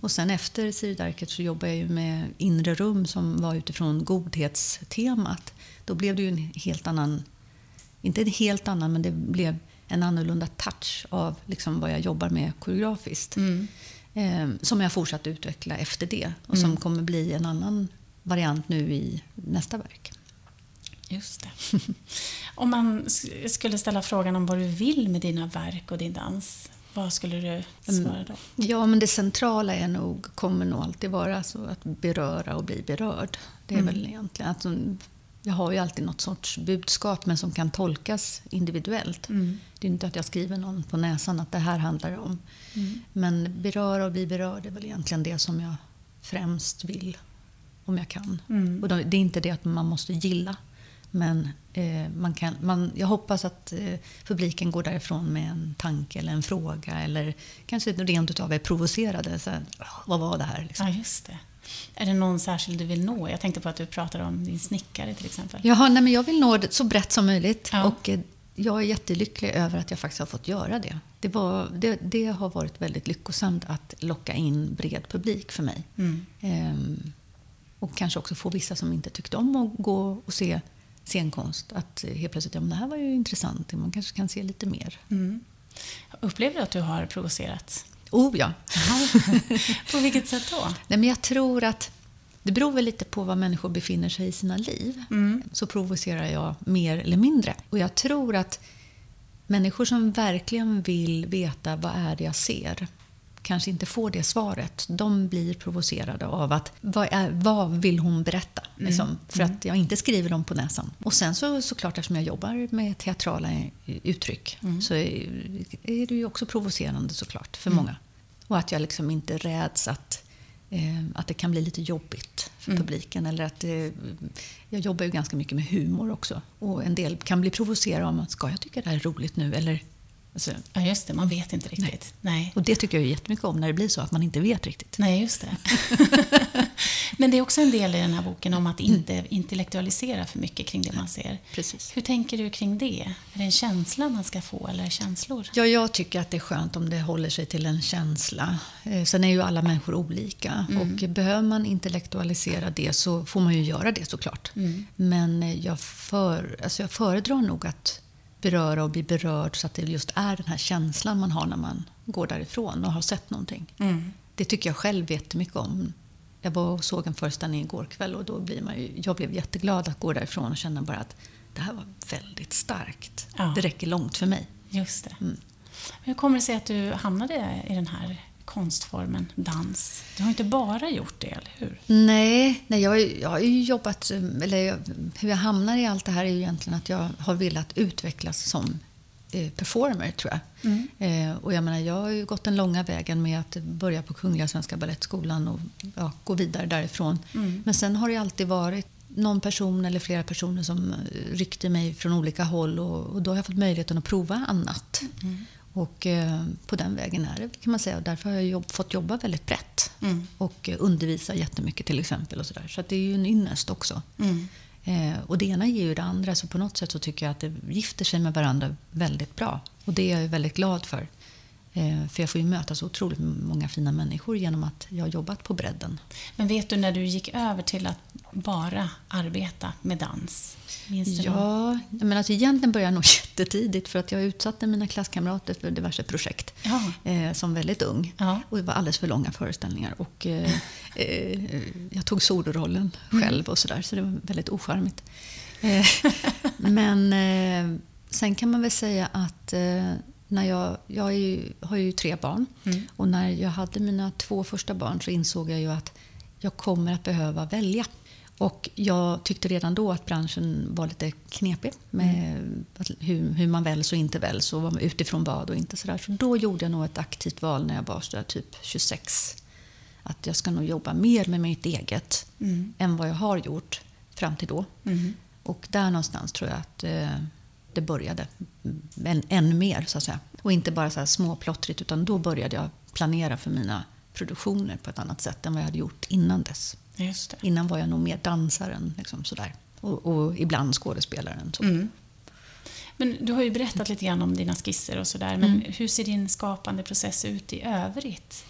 Och sen efter Siri Darkert så jobbar jag ju med inre rum som var utifrån godhetstemat. Då blev det ju en helt annan, inte en helt annan, men det blev en annorlunda touch av liksom vad jag jobbar med koreografiskt. Eh, som jag fortsatt utveckla efter det och som kommer bli en annan variant nu i nästa verk. Just det. Om man sk- skulle ställa frågan om vad du vill med dina verk och din dans, vad skulle du svara då? Ja, men det centrala är nog, kommer nog alltid vara så att beröra och bli berörd. Det är väl egentligen att jag har ju alltid något sorts budskap men som kan tolkas individuellt. Det är inte att jag skriver någon på näsan att det här handlar det om. Men beröra och bli berörd är väl egentligen det som jag främst vill, om jag kan. Och då, det är inte det att man måste gilla. Men eh, man kan, man, jag hoppas att eh, publiken går därifrån med en tanke eller en fråga eller kanske rent utav är provocerade. Så här, "Åh, vad var det här? Liksom. Ja, just det. Är det någon särskild du vill nå? Jag tänkte på att du pratade om din snickare till exempel. Jaha, nej, men jag vill nå det så brett som möjligt. Ja. Och eh, jag är jättelycklig över att jag faktiskt har fått göra det. Det, var, det, det har varit väldigt lyckosamt att locka in bred publik för mig. Mm. Ehm, och kanske också få vissa som inte tyckte om att gå och se scenkonst att eh, helt plötsligt, ja men det här var ju intressant, man kanske kan se lite mer. Mm. Upplever du att du har provocerat? Oh ja! På vilket sätt då? Nej, men jag tror att det beror väl lite på var människor befinner sig i sina liv. Så provocerar jag mer eller mindre. Och jag tror att människor som verkligen vill veta vad är det jag ser kanske inte får det svaret. De blir provocerade av att vad, är, vad vill hon berätta? Liksom, för att jag inte skriver dem på näsan. Och sen så såklart eftersom jag jobbar med teatrala eh, uttryck så är, det ju också provocerande såklart för många. Och att jag liksom inte räds att, eh, att det kan bli lite jobbigt för publiken. Eller att det, jag jobbar ju ganska mycket med humor också. Och en del kan bli provocerade om att ska jag tycka det här är roligt nu? Eller, alltså, Ja, just det. Man vet inte riktigt. Nej. och det tycker jag jättemycket om när det blir så att man inte vet riktigt. Nej, just det. Men det är också en del i den här boken om att inte intellektualisera för mycket kring det man ser. Precis. Hur tänker du kring det? Är det en känsla man ska få eller känslor? Ja, jag tycker att det är skönt om det håller sig till en känsla. Eh, Sen är ju alla människor olika och behöver man intellektualisera det så får man ju göra det såklart. Men eh, jag, för, alltså jag föredrar nog att beröra och bli berörd så att det just är den här känslan man har när man går därifrån och har sett någonting. det tycker jag själv jättemycket om. Jag var och såg en föreställning igår kväll och då blir man ju, jag blev jätteglad att gå därifrån och känna bara att det här var väldigt starkt. Ja. Det räcker långt för mig. Just det. Mm. Hur kommer det sig att du hamnade i den här konstformen dans? Du har inte bara gjort det, eller hur? Nej, nej jag, har- jag har ju jobbat... Eller hur jag hamnar i allt det här är ju egentligen att jag har velat utvecklas som eh, performer, tror jag. Eh, och jag menar, jag har ju gått den långa vägen med att börja på Kungliga Svenska Balettskolan och ja, gå vidare därifrån. Men sen har det alltid varit någon person eller flera personer som eh, ryckte mig från olika håll och, och då har jag fått möjligheten att prova annat. Och eh, på den vägen är det kan man säga. Och därför har jag jobb, fått jobba väldigt brett. Mm. Och eh, undervisa jättemycket till exempel. Och så där. så det är ju en ynnest också. Mm. Eh, och det ena ger ju det andra. Så på något sätt så tycker jag att det gifter sig med varandra väldigt bra. Och det är jag väldigt glad för. Eh, för jag får ju möta så otroligt många fina människor genom att jag har jobbat på bredden. Men vet du när du gick över till att bara arbeta med dans? Minns du någon? Ja, men alltså egentligen började jag nog jättetidigt för att jag utsatte mina klasskamrater för diverse projekt Ja. eh, som väldigt ung. Ja. Och det var alldeles för långa föreställningar. Och, eh, eh, jag tog solorollen själv och sådär, så det var väldigt ocharmigt. Eh, men eh, sen kan man väl säga att när jag, jag ju, har ju tre barn Mm. och när jag hade mina två första barn så insåg jag ju att jag kommer att behöva välja. Och jag tyckte redan då att branschen var lite knepig med att- hur, hur man väljs och inte väljs och utifrån vad och inte sådär. Så då gjorde jag nog ett aktivt val när jag var sådär typ 26. Att jag ska nog jobba mer med mitt eget Mm. än vad jag har gjort fram till då. Mm. Och där någonstans tror jag att eh, det började än, ännu mer så att säga. Och inte bara så här småplottrigt utan då började jag planera för mina produktioner på ett annat sätt än vad jag hade gjort innan dess. Innan var jag nog mer dansaren liksom sådär. Och, och ibland skådespelaren. Så. Mm. Men du har ju berättat lite grann om dina skisser och sådär, men Mm. hur ser din skapande process ut i övrigt?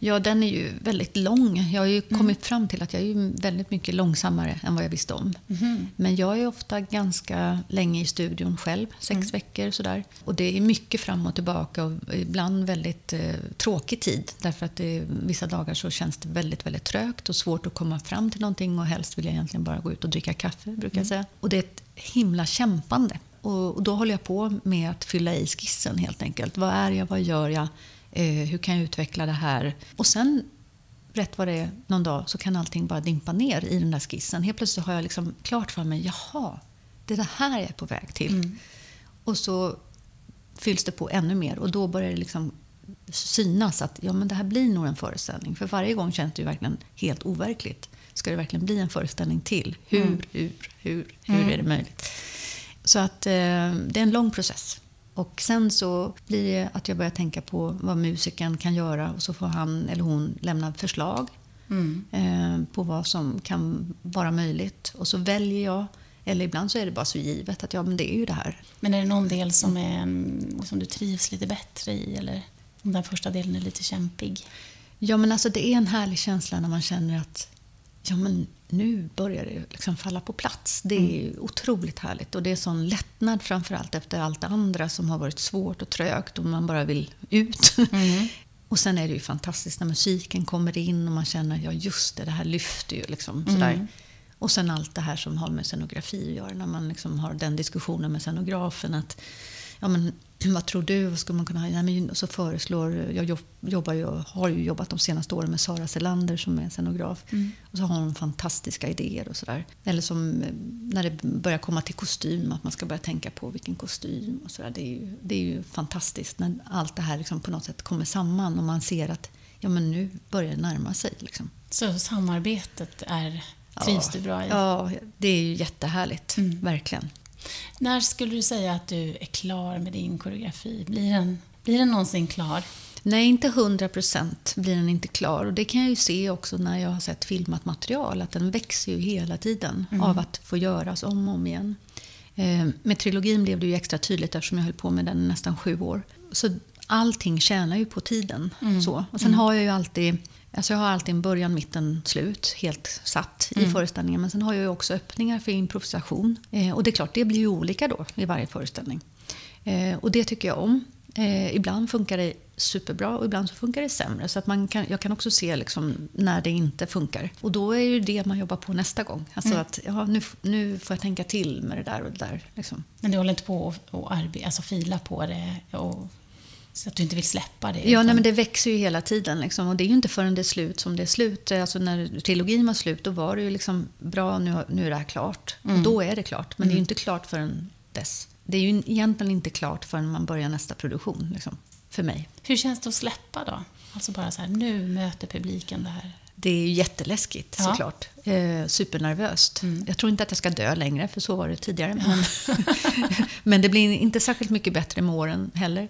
Ja, den är ju väldigt lång. Jag har ju Mm. kommit fram till att jag är väldigt mycket långsammare än vad jag visste om. Mhm. Men jag är ofta ganska länge i studion själv, sex Mm. veckor sådär. Och det är mycket fram och tillbaka och ibland väldigt eh, tråkig tid. Därför att det, vissa dagar så känns det väldigt, väldigt trögt och svårt att komma fram till någonting och helst vill jag egentligen bara gå ut och dricka kaffe, brukar jag säga. Och det är ett himla kämpande. Och, och då håller jag på med att fylla i skissen helt enkelt. Vad är jag, vad gör jag, eh, hur kan jag utveckla det här? Och sen rätt vad det är någon dag så kan allting bara dimpa ner i den där skissen. Helt plötsligt har jag liksom klart för mig, jaha, det är det här jag är på väg till. Mm. Och så fylls det på ännu mer och då börjar det liksom synas att ja, men det här blir nog en föreställning. För varje gång känns det ju verkligen helt overkligt. Ska det verkligen bli en föreställning till? Hur, Mm. hur, hur, hur är det möjligt? Så att eh, det är en lång process. Och sen så blir det att jag börjar tänka på vad musikern kan göra och så får han eller hon lämna förslag Mm. eh, på vad som kan vara möjligt. Och så väljer jag, eller ibland så är det bara så givet att ja, men det är ju det här. Men är det någon del som, är, som du trivs lite bättre i, eller om den första delen är lite kämpig? Ja, men alltså det är en härlig känsla när man känner att ja, men nu börjar det liksom falla på plats. Det är ju otroligt härligt och det är sån lättnad framförallt efter allt andra som har varit svårt och trögt och man bara vill ut. och sen är det ju fantastiskt när musiken kommer in och man känner ja just det, det här lyfter ju liksom sådär. Och sen allt det här som har med scenografi att göra, när man liksom har den diskussionen med scenografen att ja, men, vad tror du, vad skulle man kunna ha? Ja, men, och så föreslår, jag jobb- jobbar ju, har ju jobbat de senaste åren med Sara Selander som är scenograf. Och så har hon fantastiska idéer och sådär. Eller som eh, när det börjar komma till kostym, att man ska börja tänka på vilken kostym och sådär. Det, är ju- det är ju fantastiskt när allt det här liksom på något sätt kommer samman och man ser att ja, men nu börjar det närma sig. Liksom. Så samarbetet är, trivs ja. du bra i? Ja, det är ju jättehärligt. Mm. Verkligen. När skulle du säga att du är klar med din koreografi? Blir den, blir den någonsin klar? Nej, inte hundra procent blir den inte klar. Och det kan jag ju se också när jag har sett filmat material, att den växer ju hela tiden av att få göras om och om igen. Eh, med trilogin blev det ju extra tydligt eftersom jag höll på med den i nästan sju år. Så allting tjänar ju på tiden. Så. Och sen har jag ju alltid Alltså jag har alltid en början, mitten, slut helt satt i föreställningen. Men sen har jag också öppningar för improvisation. Eh, och det är klart, det blir ju olika då i varje föreställning. Eh, och det tycker jag om. Eh, ibland funkar det superbra och ibland så funkar det sämre. Så att man kan, jag kan också se liksom när det inte funkar. Och då är det det man jobbar på nästa gång. Alltså Mm. att ja, nu, nu får jag tänka till med det där och det där. Liksom. Men du håller inte på att och alltså fila på det och, så att du inte vill släppa det? Ja, utan- nej, men det växer ju hela tiden. Liksom. Och det är ju inte förrän det är slut som det är slut. Alltså när trilogin var slut, då var det ju liksom bra, nu, nu är det här klart. Och då är det klart. Men det är ju inte klart förrän dess. Det är ju egentligen inte klart förrän man börjar nästa produktion, liksom, för mig. Hur känns det att släppa då? Alltså bara så här, nu möter publiken det här. Det är jätteläskigt Ja. såklart. Eh, supernervöst. Jag tror inte att jag ska dö längre, för så var det tidigare. Men, men det blir inte särskilt mycket bättre med åren heller.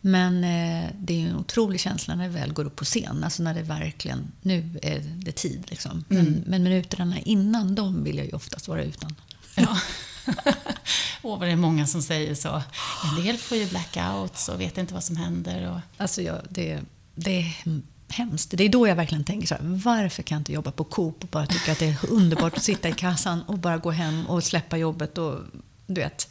Men eh, det är ju en otrolig känsla när det väl går upp på scen. Alltså när det verkligen, nu är det tid. Liksom. Men, men minuterna innan, de vill jag ju oftast vara utan. Ja. Åh, vad det är många som säger så. En del får ju blackouts och vet inte vad som händer. Och... Alltså jag, det, det är hemskt. Det är då jag verkligen tänker så här, varför kan jag inte jobba på Coop och bara tycka att det är underbart att sitta i kassan och bara gå hem och släppa jobbet och du vet.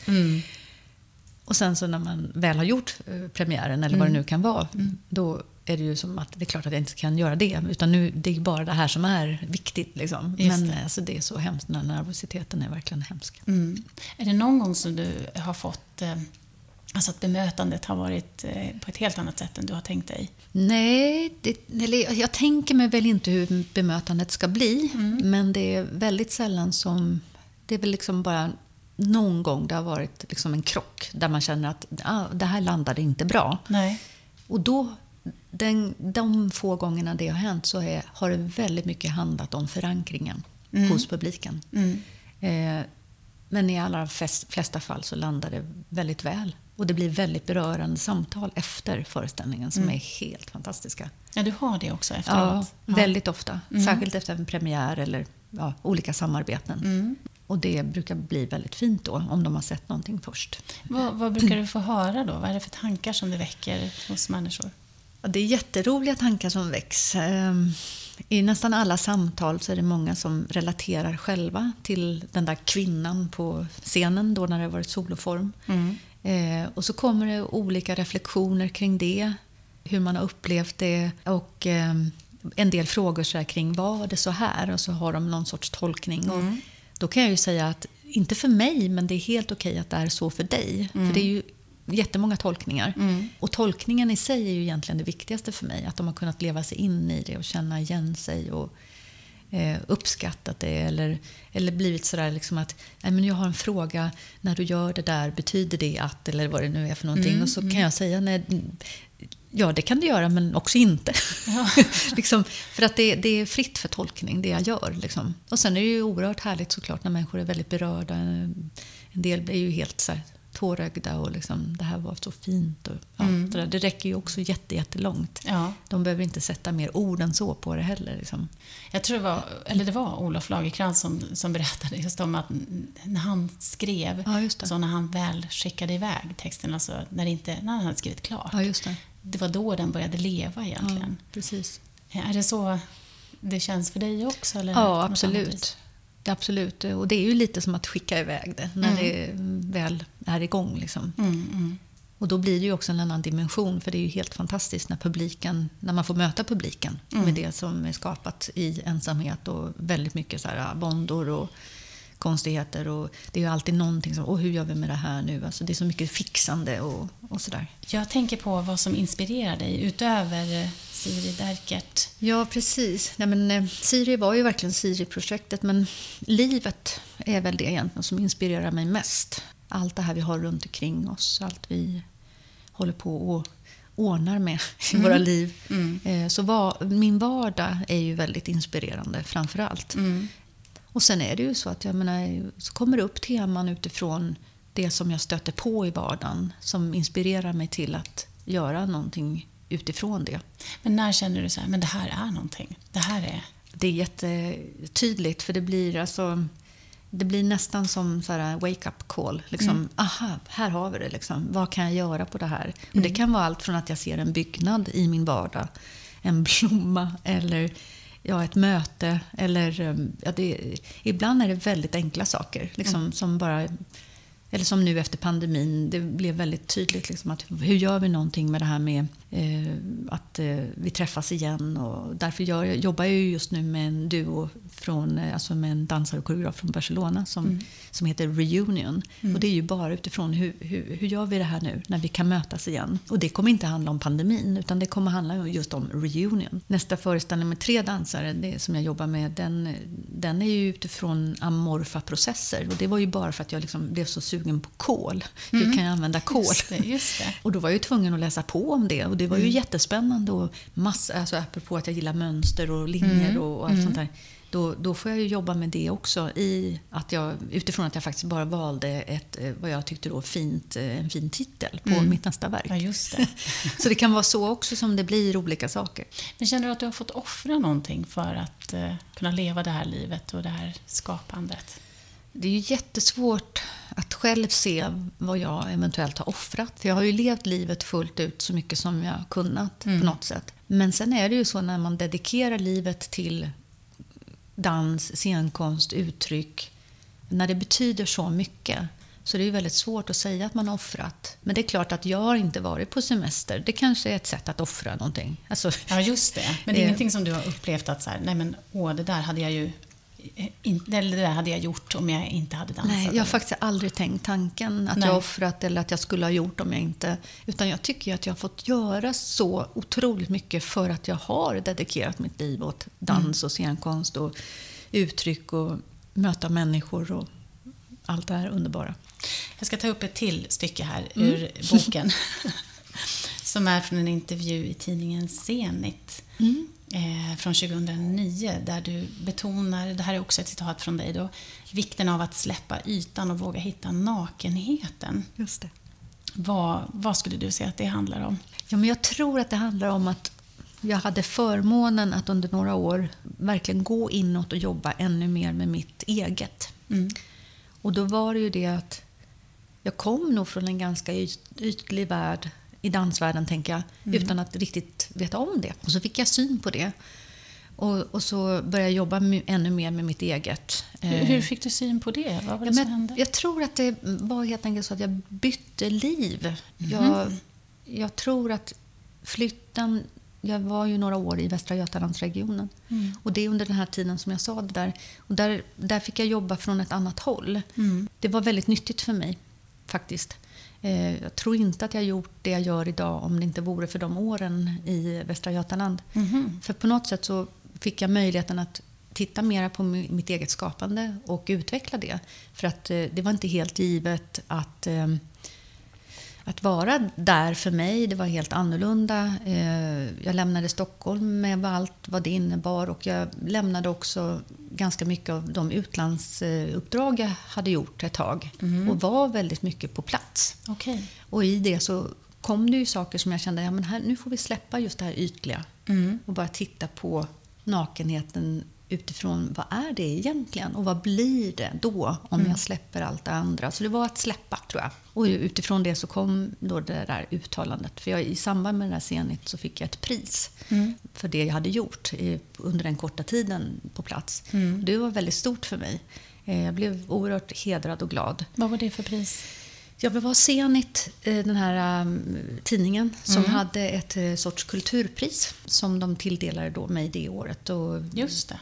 Och sen så när man väl har gjort eh, premiären eller vad det nu kan vara, då är det ju som att det är klart att jag inte kan göra det. Utan nu, det är bara det här som är viktigt. Liksom. Just Men det. Alltså, det är så hemskt, den här nervositeten är verkligen hemsk. Mm. Är det någon gång som du har fått, eh, alltså att bemötandet har varit eh, på ett helt annat sätt än du har tänkt dig? Nej, det, eller jag tänker mig väl inte hur bemötandet ska bli. Men det är väldigt sällan som... Det är väl liksom bara någon gång det har varit liksom en krock där man känner att ah, det här landade inte bra. Nej. Och då, den, de få gångerna det har hänt så är, har det väldigt mycket handlat om förankringen hos publiken. Mm. Eh, men i allra flest, flesta fall så landar det väldigt väl. Och det blir väldigt berörande samtal efter föreställningen som är helt fantastiska. Ja, du har det också Ja, efteråt? väldigt ofta. Särskilt efter en premiär eller ja, olika samarbeten. Mm. Och det brukar bli väldigt fint då, om de har sett någonting först. Vad, vad brukar du få höra då? Vad är det för tankar som det väcker hos människor? Ja, det är jätteroliga tankar som väcks. Ehm, I nästan alla samtal så är det många som relaterar själva till den där kvinnan på scenen då när det har varit soloform. Eh, och så kommer det olika reflektioner kring det, hur man har upplevt det och ehm, en del frågor så kring var det så här och så har de någon sorts tolkning. Och då kan jag ju säga att, inte för mig, men det är helt okej att det är så för dig. För det är ju jättemånga tolkningar. Och tolkningen i sig är ju egentligen det viktigaste för mig. Att de har kunnat leva sig in i det och känna igen sig och eh, uppskattat det. Eller, eller blivit sådär liksom att, Nej, men jag har en fråga, när du gör det där, betyder det att, eller vad det nu är för någonting. och så kan jag säga, nej, ja det kan du göra men också inte. liksom, för att det, det är fritt för tolkning, det jag gör. Liksom. Och sen är det ju oerhört härligt såklart när människor är väldigt berörda. En del blir ju helt så här, tårögda och liksom, det här var så fint. Och, ja, det, där. det räcker ju också jätte, jättelångt. Ja. De behöver inte sätta mer ord än så på det heller. Liksom. Jag tror det var, eller det var Olof Lagercrantz som, som berättade just om att när han skrev, Ja, så när han väl skickade iväg texten, alltså när, det inte, när han hade skrivit klart, Ja, det. det var då den började leva egentligen. precis. Är det så det känns för dig också? Eller Ja, absolut. Absolut. Och det är ju lite som att skicka iväg det när det väl är igång. Liksom. Mm, mm. Och då blir det ju också en annan dimension, för det är ju helt fantastiskt när publiken, när man får möta publiken med det som är skapat i ensamhet och väldigt mycket så här våndor och konstigheter. Och det är ju alltid någonting som, åh hur gör vi med det här nu? Alltså det är så mycket fixande och, och sådär. Jag tänker på vad som inspirerar dig utöver Siri Derkert. Ja, precis. Nej, men, eh, Siri var ju verkligen Siri-projektet, men livet är väl det egentligen som inspirerar mig mest. Allt det här vi har runt omkring oss, allt vi håller på och ordnar med i våra liv. Eh, Så var, min vardag är ju väldigt inspirerande framför allt. Och sen är det ju så att jag menar, så kommer det upp teman utifrån det som jag stöter på i vardagen som inspirerar mig till att göra någonting utifrån det. Men när känner du så här, men det här är någonting? Det här är... Det är jättetydligt för det blir alltså det blir nästan som så här wake-up call. Liksom, Aha, här har vi det. Liksom. Vad kan jag göra på det här? Och Det kan vara allt från att jag ser en byggnad i min vardag, en blomma eller ja, ett möte. Eller, um, ja, det, ibland är det väldigt enkla saker liksom, som bara eller som nu efter pandemin, det blev väldigt tydligt liksom att hur gör vi någonting med det här med eh, att eh, vi träffas igen och därför gör, jobbar jag just nu med en duo från, eh, alltså med en dansare och koreograf från Barcelona som, mm. som heter Reunion. Mm. Och det är ju bara utifrån hur, hur, hur gör vi det här nu när vi kan mötas igen? Och det kommer inte handla om pandemin utan det kommer handla just om reunion. Nästa föreställning med tre dansare det som jag jobbar med den, den är ju utifrån amorfa processer och det var ju bara för att jag liksom blev så sugen på kol. Mm. Hur kan jag använda kol? Just det, just det. Och då var jag ju tvungen att läsa på om det och det var ju mm. jättespännande och massa, alltså apropå att jag gillar mönster och linjer mm. och allt mm. sånt där då, då får jag jobba med det också. I att jag, utifrån att jag faktiskt bara valde ett, eh, vad jag tyckte då fint, eh, en fin titel på mm. mitt nästa verk. Ja, just det. så det kan vara så också som det blir olika saker. Men känner du att du har fått offra någonting för att uh, kunna leva det här livet och det här skapandet? Det är ju jättesvårt att själv se vad jag eventuellt har offrat. Jag har ju levt livet fullt ut så mycket som jag kunnat mm. på något sätt. Men sen är det ju så när man dedikerar livet till dans, scenkonst, uttryck. När det betyder så mycket så det är väldigt svårt att säga att man har offrat. Men det är klart att jag har inte varit på semester. Det kanske är ett sätt att offra någonting. Alltså, ja, just det. Men det är ingenting som du har upplevt att så här, nej men åh, det där hade jag ju eller det där hade jag gjort om jag inte hade dansat. Nej, jag har faktiskt aldrig tänkt tanken att Nej. jag offrat eller att jag skulle ha gjort om jag inte... Utan jag tycker att jag har fått göra så otroligt mycket för att jag har dedikerat mitt liv åt dans och scenkonst och uttryck och möta människor och allt det här underbara. Jag ska ta upp ett till stycke här mm. ur boken. som är från en intervju i tidningen Zenit. Mm eh, från 2009 där du betonar, det här är också ett citat från dig då, vikten av att släppa ytan och våga hitta nakenheten. Just det. Vad, vad skulle du säga att det handlar om? Ja, men jag tror att det handlar om att jag hade förmånen att under några år verkligen gå inåt och jobba ännu mer med mitt eget. Mm. Och då var det ju det att jag kom nog från en ganska ytlig värld i dansvärlden, tänker jag, mm. utan att riktigt veta om det. Och så fick jag syn på det. Och, och så började jag jobba ännu mer med mitt eget. Hur, hur eh, fick du syn på det? Vad var det ja, som hände? Jag tror att det var helt enkelt så att jag bytte liv. Mm. Jag, jag tror att flytten jag var ju några år i Västra Götalandsregionen. Mm. Och det är under den här tiden som jag sa det där. Och där, där fick jag jobba från ett annat håll. Mm. Det var väldigt nyttigt för mig, faktiskt. Eh, jag tror inte att jag gjort det jag gör idag om det inte vore för de åren i Västra Götaland. Mm. För på något sätt så fick jag möjligheten att titta mer på mitt eget skapande och utveckla det. För att eh, det var inte helt givet att eh, att vara där för mig, det var helt annorlunda. Eh, jag lämnade Stockholm med allt vad det innebar och jag lämnade också ganska mycket av de utlandsuppdrag jag hade gjort ett tag mm. och var väldigt mycket på plats. Okay. Och i det så kom det ju saker som jag kände, ja men här, nu får vi släppa just det här ytliga mm. och bara titta på nakenheten utifrån vad är det egentligen och vad blir det då om mm. jag släpper allt det andra. Så det var att släppa tror jag. Och utifrån det så kom då det där uttalandet. För jag, i samband med det där scenet så fick jag ett pris mm. för det jag hade gjort under den korta tiden på plats. Mm. Det var väldigt stort för mig. Eh, jag blev oerhört hedrad och glad. Vad var det för pris? Ja, det var Zenit, eh, den här um, tidningen, som mm. hade ett uh, sorts kulturpris som de tilldelade då mig det året. Och Just det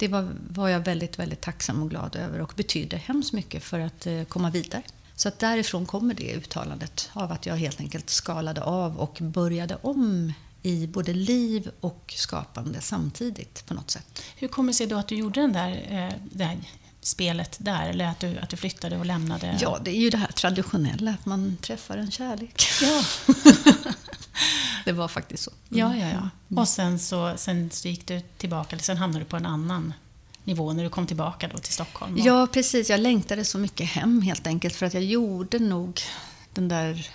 det var, var jag väldigt, väldigt tacksam och glad över och betydde hemskt mycket för att eh, komma vidare. Så att därifrån kommer det uttalandet av att jag helt enkelt skalade av och började om i både liv och skapande samtidigt på något sätt. Hur kommer det sig då att du gjorde den där, eh, det här spelet där, eller att du, att du flyttade och lämnade? Ja, det är ju det här traditionella, att man träffar en kärlek. Ja. det var faktiskt så. Mm. Ja, ja, ja. Mm. Och sen så, sen så gick du tillbaka, eller sen hamnade du på en annan nivå när du kom tillbaka då till Stockholm? Och... Ja, precis. Jag längtade så mycket hem helt enkelt för att jag gjorde nog den där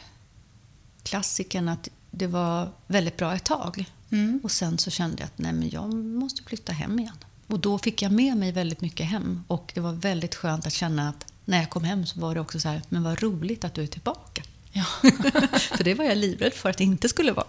klassiken att det var väldigt bra ett tag. Mm. Och sen så kände jag att nej, men jag måste flytta hem igen. Och då fick jag med mig väldigt mycket hem och det var väldigt skönt att känna att när jag kom hem så var det också så här, men vad roligt att du är tillbaka. Ja. för det var jag livrädd för att det inte skulle vara.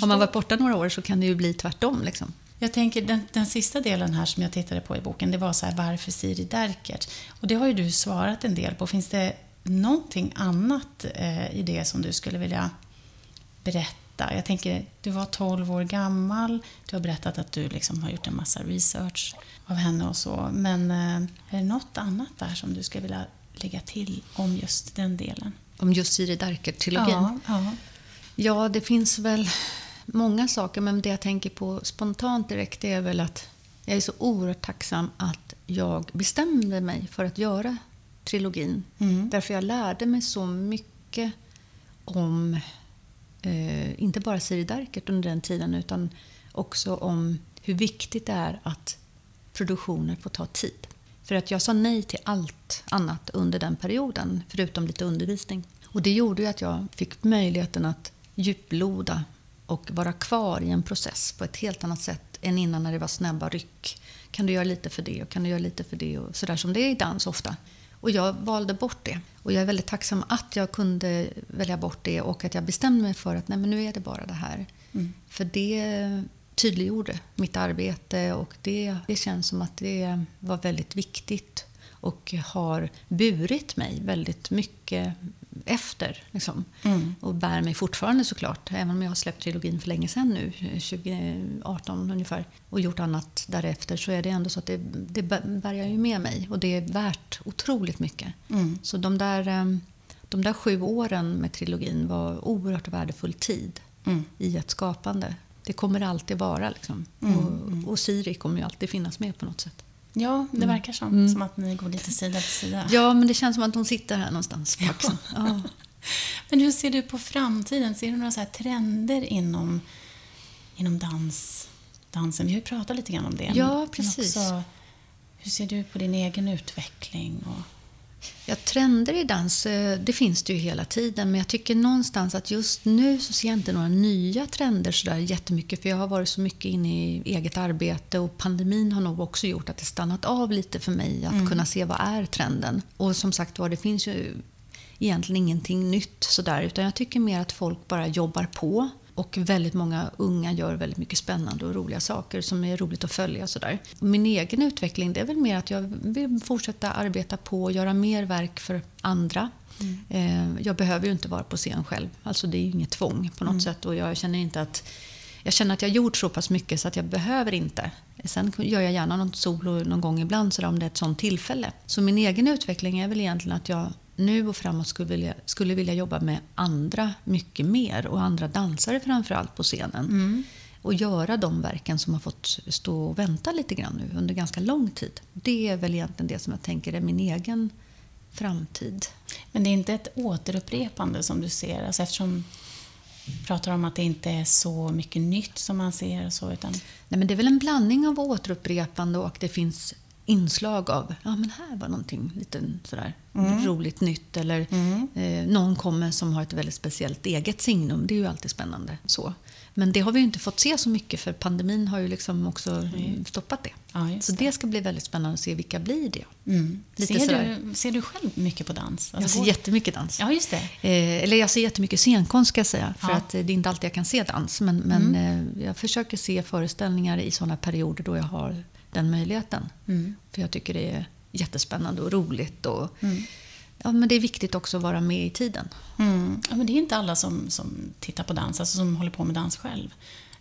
Har man varit borta några år så kan det ju bli tvärtom. Liksom. Jag tänker den, den sista delen här som jag tittade på i boken, det var så här, varför Siri Derkert? Och det har ju du svarat en del på. Finns det någonting annat eh, i det som du skulle vilja berätta? Jag tänker, du var 12 år gammal, du har berättat att du liksom har gjort en massa research av henne och så. Men eh, är det något annat där som du skulle vilja lägga till om just den delen? Om just Siri Darker-trilogin? Ja, ja. ja, det finns väl många saker, men det jag tänker på spontant direkt är väl att jag är så oerhört tacksam att jag bestämde mig för att göra trilogin. Mm. Därför jag lärde mig så mycket om, eh, inte bara Siri Darkert under den tiden, utan också om hur viktigt det är att produktioner får ta tid. För att jag sa nej till allt annat under den perioden, förutom lite undervisning. Och det gjorde ju att jag fick möjligheten att djuploda och vara kvar i en process på ett helt annat sätt än innan när det var snabba ryck. Kan du göra lite för det och kan du göra lite för det och sådär som det är i dans ofta. Och jag valde bort det. Och jag är väldigt tacksam att jag kunde välja bort det och att jag bestämde mig för att nej men nu är det bara det här. Mm. För det tydliggjorde mitt arbete och det, det känns som att det var väldigt viktigt och har burit mig väldigt mycket efter. Liksom. Mm. Och bär mig fortfarande såklart, även om jag har släppt trilogin för länge sedan nu, 2018 ungefär, och gjort annat därefter, så är det ändå så att det, det bär jag ju med mig och det är värt otroligt mycket. Mm. Så de där, eh, de där sju åren med trilogin var oerhört värdefull tid Mm. i ett skapande. Det kommer alltid vara. Liksom. Mm, Och, och Siri kommer ju alltid finnas med på något sätt. Ja, det verkar som, Mm. som att ni går lite sida vid sida. Ja, men det känns som att hon sitter här någonstans på axeln. Ja. Men hur ser du på framtiden? Ser du några så här trender inom, inom dans, dansen? Vi har ju pratat lite grann om det. Ja, men precis. Också, hur ser du på din egen utveckling? Och, Ja, trender i dans, eh, det finns det ju hela tiden. Men jag tycker någonstans att just nu så ser jag inte några nya trender sådär jättemycket. För jag har varit så mycket inne i eget arbete och pandemin har nog också gjort att det stannat av lite för mig att kunna se vad är trenden. Och som sagt var, det finns ju egentligen ingenting nytt sådär. Utan jag tycker mer att folk bara jobbar på. Och väldigt många unga gör väldigt mycket spännande och roliga saker som är roligt att följa. Sådär. Min egen utveckling det är väl mer att jag vill fortsätta arbeta på och göra mer verk för andra. Eh, Jag behöver ju inte vara på scen själv. Alltså det är ju inget tvång på något sätt. Och jag känner inte att jag känner att jag har gjort så pass mycket så att jag behöver inte. Sen gör jag gärna något solo någon gång ibland så om det är ett sånt tillfälle. Så min egen utveckling är väl egentligen att jag nu och framåt skulle vilja, skulle vilja jobba med andra mycket mer och andra dansare framförallt på scenen. Och göra de verken som har fått stå och vänta lite grann nu under ganska lång tid. Det är väl egentligen det som jag tänker är min egen framtid. men det är inte ett återupprepande som du ser? Alltså eftersom pratar om att det inte är så mycket nytt som man ser. Så, utan, Nej, men det är väl en blandning av återupprepande och det finns inslag av ja men här var någonting lite sådär roligt nytt eller eh, någon kommer som har ett väldigt speciellt eget signum. Det är ju alltid spännande. så. Men det har vi ju inte fått se så mycket för pandemin har ju liksom också mm, stoppat det. ja, Så det ska bli väldigt spännande att se vilka blir det. Mm. Lite Ser, sådär. du, ser du själv mycket på dans? Jag Alltså, ser går- jättemycket dans. Ja, just det. Eh, eller jag ser jättemycket scenkonst ska jag säga. För Ja. att eh, det är inte alltid jag kan se dans. Men, men eh, jag försöker se föreställningar i sådana perioder då jag har den möjligheten. Mm. För jag tycker det är jättespännande och roligt. Och, ja, men det är viktigt också att vara med i tiden. Mm. Ja, men det är inte alla som, som tittar på dans, alltså som håller på med dans själv.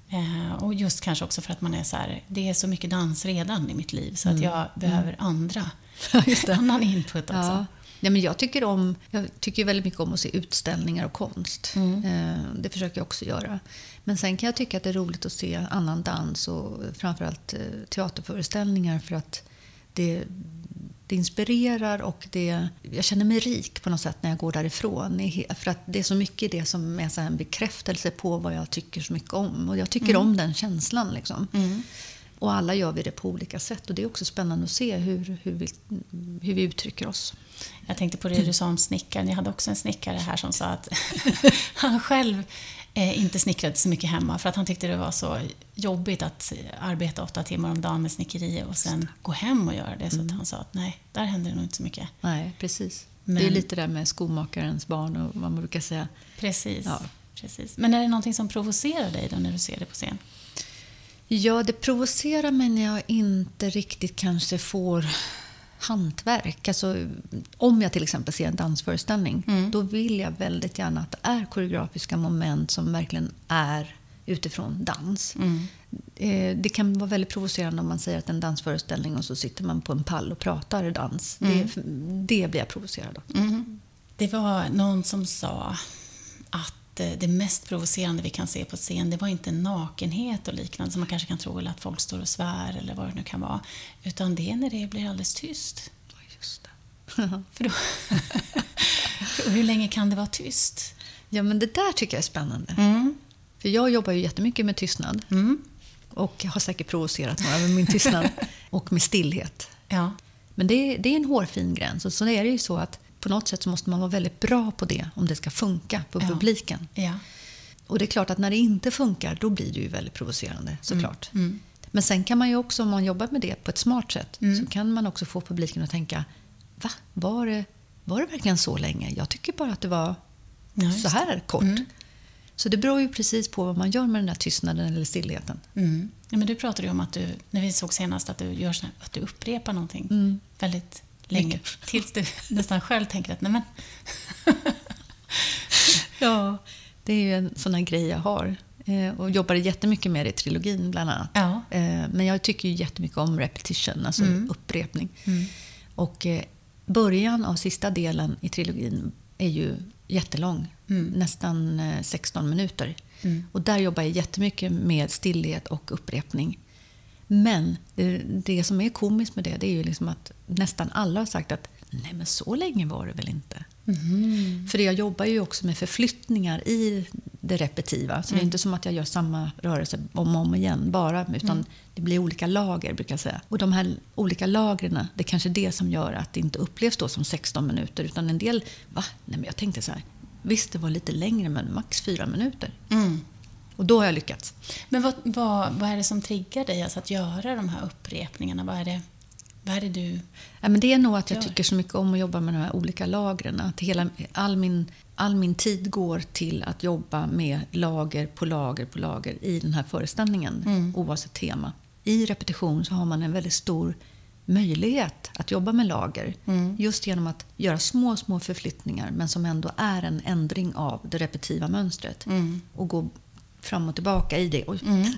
Eh, och just kanske också för att man är så här, det är så mycket dans redan i mitt liv så att jag behöver andra, annan input också. Ja. Ja, men jag, tycker om, jag tycker väldigt mycket om att se utställningar och konst. Eh, det försöker jag också göra. Men sen kan jag tycka att det är roligt att se annan dans och framförallt eh, teaterföreställningar för att det, det inspirerar och det, jag känner mig rik på något sätt när jag går därifrån. För att det är så mycket det som är så en bekräftelse på vad jag tycker så mycket om. Och jag tycker om den känslan. Liksom. Och alla gör vi det på olika sätt och det är också spännande att se hur, hur, vi, hur vi uttrycker oss. Jag tänkte på det du sa om snickaren. Jag hade också en snickare här som sa att han själv eh, inte snickrade så mycket hemma för att han tyckte det var så jobbigt att arbeta åtta timmar om dagen med snickeri och sen gå hem och göra det. Så att han sa att nej, där händer det nog inte så mycket. Nej, precis. Men- Det är lite där med skomakarens barn och vad man brukar säga. Precis. Ja. Precis. Men är det någonting som provocerar dig då när du ser det på scen? Ja, det provocerar mig när jag inte riktigt kanske får hantverk. Alltså, om jag till exempel ser en dansföreställning, Mm. då vill jag väldigt gärna att det är koreografiska moment som verkligen är utifrån dans. Mm. Eh, Det kan vara väldigt provocerande om man säger att det är en dansföreställning och så sitter man på en pall och pratar dans. Det, det blir jag provocerad av. Mm. Det var någon som sa att eh, det mest provocerande vi kan se på scen, det var inte nakenhet och liknande som man kanske kan tro, eller att folk står och svär eller vad det nu kan vara. Utan det är när det blir alldeles tyst. Just. För då, hur länge kan det vara tyst? Ja, men det där tycker jag är spännande. Mm. För jag jobbar ju jättemycket med tystnad. Mm. Och har säkert provocerat några med min tystnad. och med stillhet. Ja. Men det är, det är en hårfin gräns. Och så är det ju så att på något sätt så måste man vara väldigt bra på det om det ska funka på Ja. publiken. Ja. Och det är klart att när det inte funkar, då blir det ju väldigt provocerande såklart. Mm. Men sen kan man ju också, om man jobbar med det på ett smart sätt, Mm. så kan man också få publiken att tänka, va? Var det, var det verkligen så länge? Jag tycker bara att det var Ja, så här kort. Mm. Så det beror ju precis på vad man gör med den där tystnaden eller stillheten. Mm. Ja, men du pratade ju om att du, när vi såg senast, att du, gör att du upprepar någonting Mm. väldigt länge. Tills du nästan själv tänker att nej men... Ja, det är ju en sån här grej jag har. Eh, och jobbade jättemycket med det i trilogin bland annat. Ja. Eh, men jag tycker ju jättemycket om repetition, alltså Mm. upprepning. Mm. Och eh, början av sista delen i trilogin är ju jättelång. Mm. Nästan eh, 16 minuter. Mm. Och där jobbar jag jättemycket med stillhet och upprepning. Men det, det som är komiskt med det, det är ju liksom att nästan alla har sagt att nej men så länge var det väl inte. Mhm. För jag jobbar ju också med förflyttningar i det repetitiva. Så det är Mm. inte som att jag gör samma rörelse om och om igen bara. Utan Mm. det blir olika lager brukar jag säga. Och de här olika lagren, det är kanske det som gör att det inte upplevs då som 16 minuter. Utan en del, va? Nej men jag tänkte så här. Visst, det var lite längre men max fyra minuter. Och då har jag lyckats. Men vad, vad, vad är det som triggar dig alltså att göra de här upprepningarna? Vad är det, vad är det du... Ja, men det är nog att jag Gör. tycker så mycket om att jobba med de här olika lagren. Att hela, all, min, all min tid går till att jobba med lager på lager på lager i den här föreställningen, Mm. oavsett tema. I repetition så har man en väldigt stor möjlighet att jobba med lager. Mm. Just genom att göra små, små förflyttningar men som ändå är en ändring av det repetitiva mönstret. Mm. Och gå fram och tillbaka i det. Oj. Mm.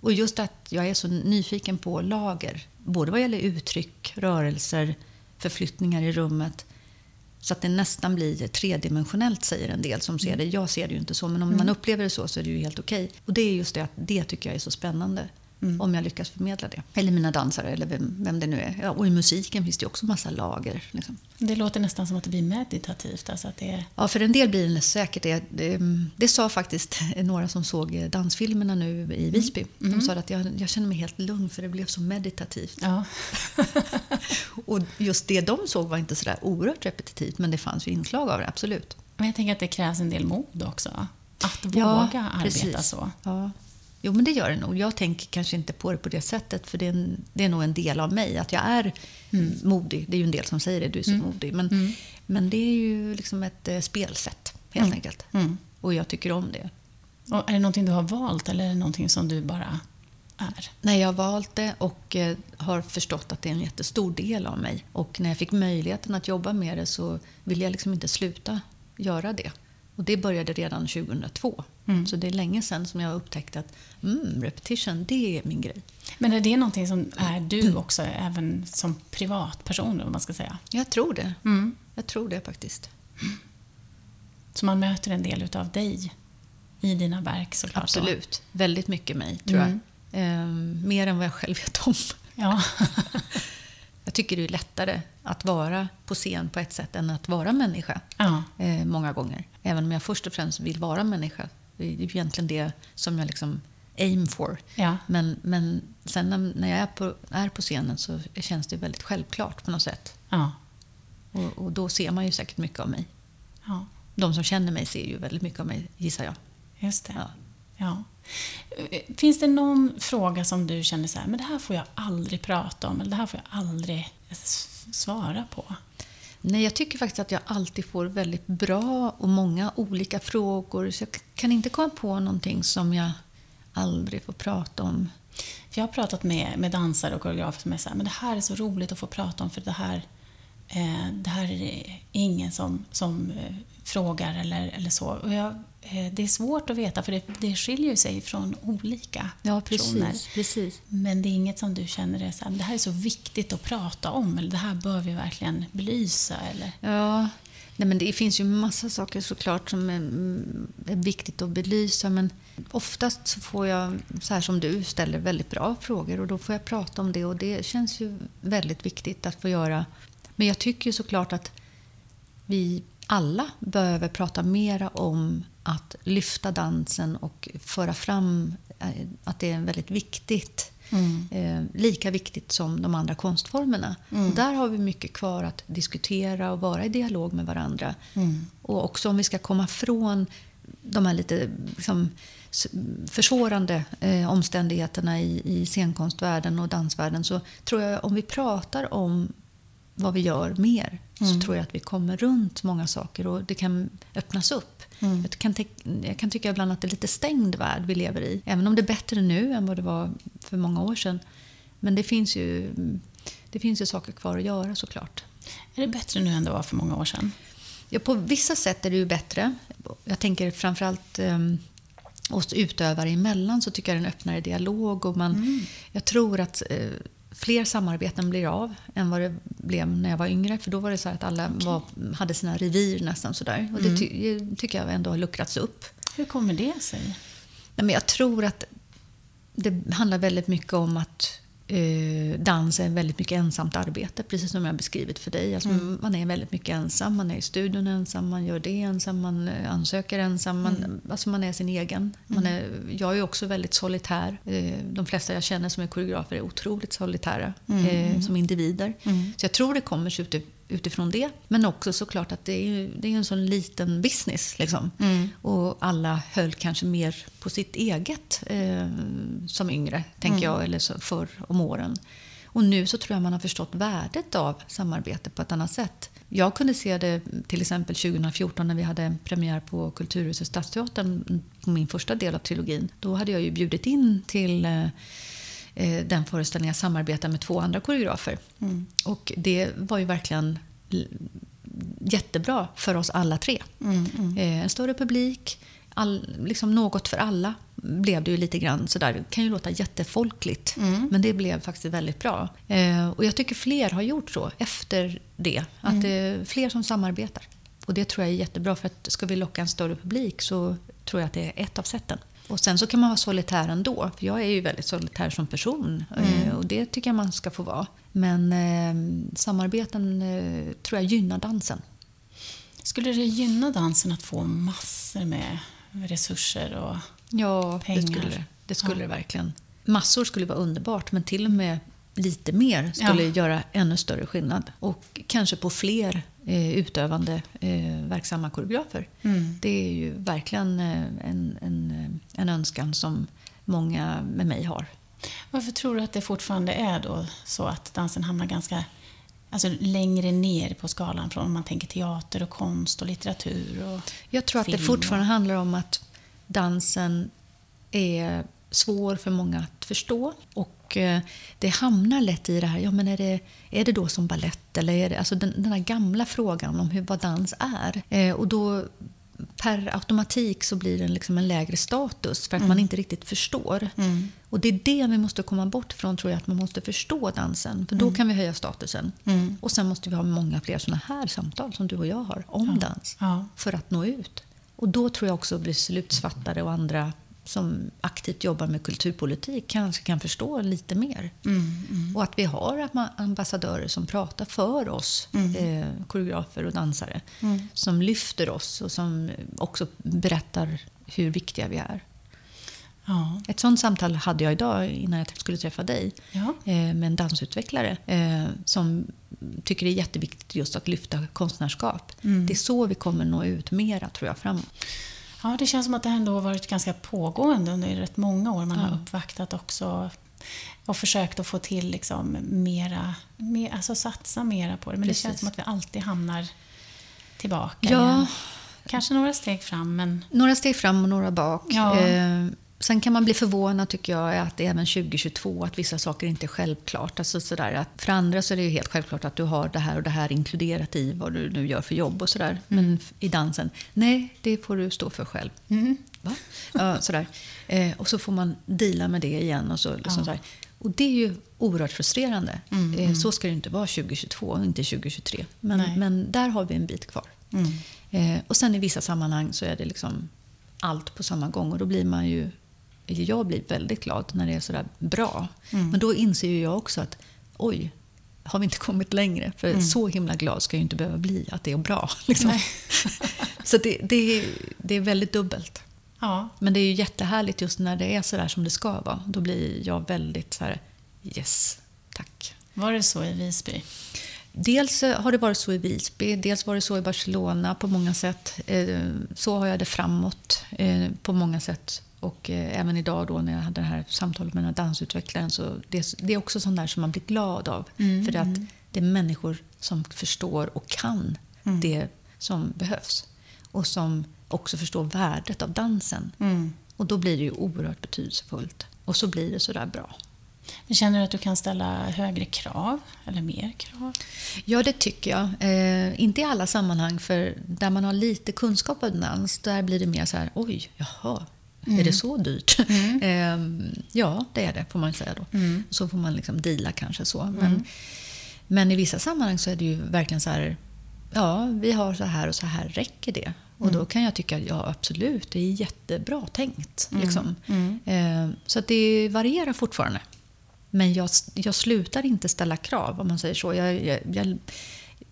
Och just att jag är så nyfiken på lager, både vad gäller uttryck, rörelser, förflyttningar i rummet, så att det nästan blir tredimensionellt, säger en del som ser det. Jag ser det ju inte så, men om man upplever det så så är det ju helt okej. Och det är just det att det tycker jag är så spännande. Mm. Om jag lyckas förmedla det. Eller mina dansare, eller vem, vem det nu är. Ja, och i musiken finns det också massa lager. Liksom. Det låter nästan som att det blir meditativt. Alltså att det är... Ja, för en del blir det säkert det. Det, det sa faktiskt några som såg dansfilmerna nu i Visby. De sa att jag, jag känner mig helt lugn för det blev så meditativt. Ja. Och just det de såg var inte sådär oerhört repetitivt, men det fanns ju inslag av det, absolut. Men jag tänker att det krävs en del mod också. Att våga arbeta så. Ja. Jo, men det gör det nog. Jag tänker kanske inte på det på det sättet, för det är, en, det är nog en del av mig, att jag är modig. Det är ju en del som säger det, du är så modig. Men, Mm. men det är ju liksom ett eh, spelsätt, helt enkelt. Mm. Och jag tycker om det. Och är det någonting du har valt eller är det någonting som du bara är? Nej, jag har valt det och eh, har förstått att det är en jättestor del av mig. Och när jag fick möjligheten att jobba med det så ville jag liksom inte sluta göra det. Och det började redan 2002. Mm. Så det är länge sedan som jag upptäckte att mm, repetition, det är min grej. Men är det någonting som är du också, även som privatperson, om man ska säga? Jag tror det. Mm. Jag tror det faktiskt. Så man möter en del utav dig i dina verk såklart. då. Absolut. Väldigt mycket mig, tror Mm. jag. Ehm, mer än vad jag själv vet om. Ja. Jag tycker det är lättare att vara på scen på ett sätt än att vara människa. ja. eh, många gånger. Även om jag först och främst vill vara människa. Det är ju egentligen det som jag liksom aim for. Ja. Men, men sen när, jag är på, är på scenen så känns det väldigt självklart på något sätt. Ja. Och, och då ser man ju säkert mycket av mig. Ja. De som känner mig ser ju väldigt mycket av mig, gissar jag. Just det. Ja. Finns det någon fråga som du känner så här, men det här får jag aldrig prata om, eller det här får jag aldrig svara på? Nej, jag tycker faktiskt att jag alltid får väldigt bra och många olika frågor. Så jag kan inte komma på någonting som jag aldrig får prata om. Jag har pratat med, med dansare och koreografer som är så här, men det här är så roligt att få prata om för det här, eh, det här är ingen som, som eh, frågar eller, eller så. Och jag, det är svårt att veta för det, det skiljer sig från olika Ja, personer. precis. precis. Men det är inget som du känner är så här, det här är så viktigt att prata om eller det här bör vi verkligen belysa eller? Ja, nej men det finns ju massa saker såklart som är, mm, är viktigt att belysa. Men oftast så får jag, så här som du, ställer väldigt bra frågor och då får jag prata om det och det känns ju väldigt viktigt att få göra. Men jag tycker ju såklart att vi alla behöver prata mera om att lyfta dansen och föra fram eh, att det är väldigt viktigt. Mm. Eh, lika viktigt som de andra konstformerna. Mm. Och där har vi mycket kvar att diskutera och vara i dialog med varandra. Mm. Och också om vi ska komma från de här lite liksom, försvårande eh, omständigheterna i, i scenkonstvärlden och dansvärlden så tror jag om vi pratar om vad vi gör mer Mm. så tror jag att vi kommer runt många saker och det kan öppnas upp. Mm. Jag, kan jag kan tycka ibland att det är lite stängd värld vi lever i. Även om det är bättre nu än vad det var för många år sedan. Men det finns ju, det finns ju saker kvar att göra såklart. Är det bättre nu än det var för många år sedan? Ja, på vissa sätt är det ju bättre. Jag tänker framförallt um, oss utövare emellan så tycker jag det är en öppnare dialog. Och man, Jag tror att eh, fler samarbeten blir av än vad det blev när jag var yngre. För då var det så här att alla var, hade sina revir nästan sådär. Och det ty, tycker jag ändå har luckrats upp. Hur kommer det sig? Nej, men jag tror att det handlar väldigt mycket om att eh, dans är väldigt mycket ensamt arbete, precis som jag har beskrivit för dig. Alltså, Man är väldigt mycket ensam, man är i studion ensam, man gör det ensam, man eh, ansöker ensam. Man, alltså man är sin egen. Man är, jag är också väldigt solitär. Eh, de flesta jag känner som är koreografer är otroligt solitära eh, som individer. Så jag tror det kommer sig utifrån det. Men också såklart att det är, ju- det är en sån liten business. Liksom. Och alla höll kanske mer på sitt eget eh, som yngre, tänker jag, eller så förr om åren. Och nu så tror jag man har förstått värdet av samarbete på ett annat sätt. Jag kunde se det till exempel 2014 när vi hade premiär på Kulturhuset Stadsteatern på min första del av trilogin. Då hade jag ju bjudit in till eh, eh, den föreställningen jag samarbetade med två andra koreografer. Och det var ju verkligen jättebra för oss alla tre. Eh, En större publik, all, liksom något för alla blev det ju lite grann sådär. Det kan ju låta jättefolkligt, men det blev faktiskt väldigt bra. Eh, Och jag tycker fler har gjort så efter det. Att det är fler som samarbetar. Och det tror jag är jättebra för att ska vi locka en större publik så tror jag att det är ett av sätten. Och sen så kan man vara solitär ändå, för jag är ju väldigt solitär som person eh, och det tycker jag man ska få vara. Men eh, samarbeten eh, tror jag gynnar dansen. Skulle det gynna dansen att få massor med resurser och Ja, Pengar. det skulle det. Det skulle Ja. det verkligen. Massor skulle vara underbart, men till och med lite mer skulle Ja. göra ännu större skillnad. Och kanske på fler utövande eh, verksamma koreografer. Mm. Det är ju verkligen eh, en, en, eh, en önskan som många med mig har. Varför tror du att det fortfarande är då så att dansen hamnar ganska alltså, längre ner på skalan från om man tänker teater och konst och litteratur? Och... Jag tror att det Film. fortfarande handlar om att dansen är svår för många att förstå. Och eh, det hamnar lätt i det här, ja men är det, är det då som ballett eller är det, alltså den, den här gamla frågan om hur, vad dans är. Eh, och då per automatik så blir den liksom en lägre status för att man inte riktigt förstår. Mm. Och det är det vi måste komma bort från tror jag, att man måste förstå dansen. För då kan vi höja statusen. Mm. Och sen måste vi ha många fler sådana här samtal som du och jag har om dans Ja. för att nå ut. Och då tror jag också beslutsfattare och andra som aktivt jobbar med kulturpolitik kanske kan förstå lite mer. Mm. Mm. Och att vi har ambassadörer som pratar för oss, eh, koreografer och dansare, Mm. som lyfter oss och som också berättar hur viktiga vi är. Ja. Ett sånt samtal hade jag idag innan jag skulle träffa dig Ja. eh, med en dansutvecklare eh, som tycker det är jätteviktigt just att lyfta konstnärskap. Mm. Det är så vi kommer nå ut mera, tror jag, framåt. Ja, det känns som att det ändå har varit ganska pågående under rätt många år. Man har Ja. uppvaktat också och försökt att få till liksom mera, mer, alltså satsa mera på det. Men Precis. det känns som att vi alltid hamnar tillbaka Ja. igen. Kanske några steg fram, men Några steg fram och några bak. Ja. Eh, Sen kan man bli förvånad tycker jag att även 2022 att vissa saker inte är självklart. Alltså sådär, att för andra så är det ju helt självklart att du har det här och det här inkluderat i vad du nu gör för jobb och sådär. Mm. Men i dansen, nej, det får du stå för själv. Mm. Ja, sådär. Eh, och så får man dela med det igen. Och, så, liksom ja. och det är ju oerhört frustrerande. Mm, eh, mm. så ska det inte vara 2022, inte 2023. Men, men där har vi en bit kvar. Mm. Eh, och sen i vissa sammanhang så är det liksom allt på samma gång. Och då blir man ju jag blir väldigt glad när det är sådär bra. Mm. Men då inser ju jag också att oj, har vi inte kommit längre? För mm. så himla glad ska jag ju inte behöva bli att det är bra. Liksom. så det, det, det är väldigt dubbelt. Ja. Men det är ju jättehärligt just när det är sådär som det ska vara. Då blir jag väldigt så här, yes, tack. Var det så i Visby? Dels eh, har det varit så i Visby, dels var det så i Barcelona på många sätt. Eh, så har jag det framåt eh, på många sätt. Och även idag då när jag hade det här samtalet med den här dansutvecklaren så det, det är också sånt där som man blir glad av. Mm, för att mm. det är människor som förstår och kan mm. det som behövs. Och som också förstår värdet av dansen. Mm. Och då blir det ju oerhört betydelsefullt. Och så blir det sådär bra. Men känner du att du kan ställa högre krav eller mer krav? Ja, det tycker jag. Eh, inte i alla sammanhang, för där man har lite kunskap om dans, där blir det mer så här, oj, jaha, Mm. Är det så dyrt? Mm. eh, ja, det är det, får man säga då. Mm. Så får man liksom deala kanske så. Men, mm. men i vissa sammanhang så är det ju verkligen så här, ja, vi har så här och så här, räcker det? Och då mm. kan jag tycka, ja absolut, det är jättebra tänkt. Mm. Liksom. Eh, så att det varierar fortfarande. Men jag, jag slutar inte ställa krav, om man säger så. Jag, jag, jag,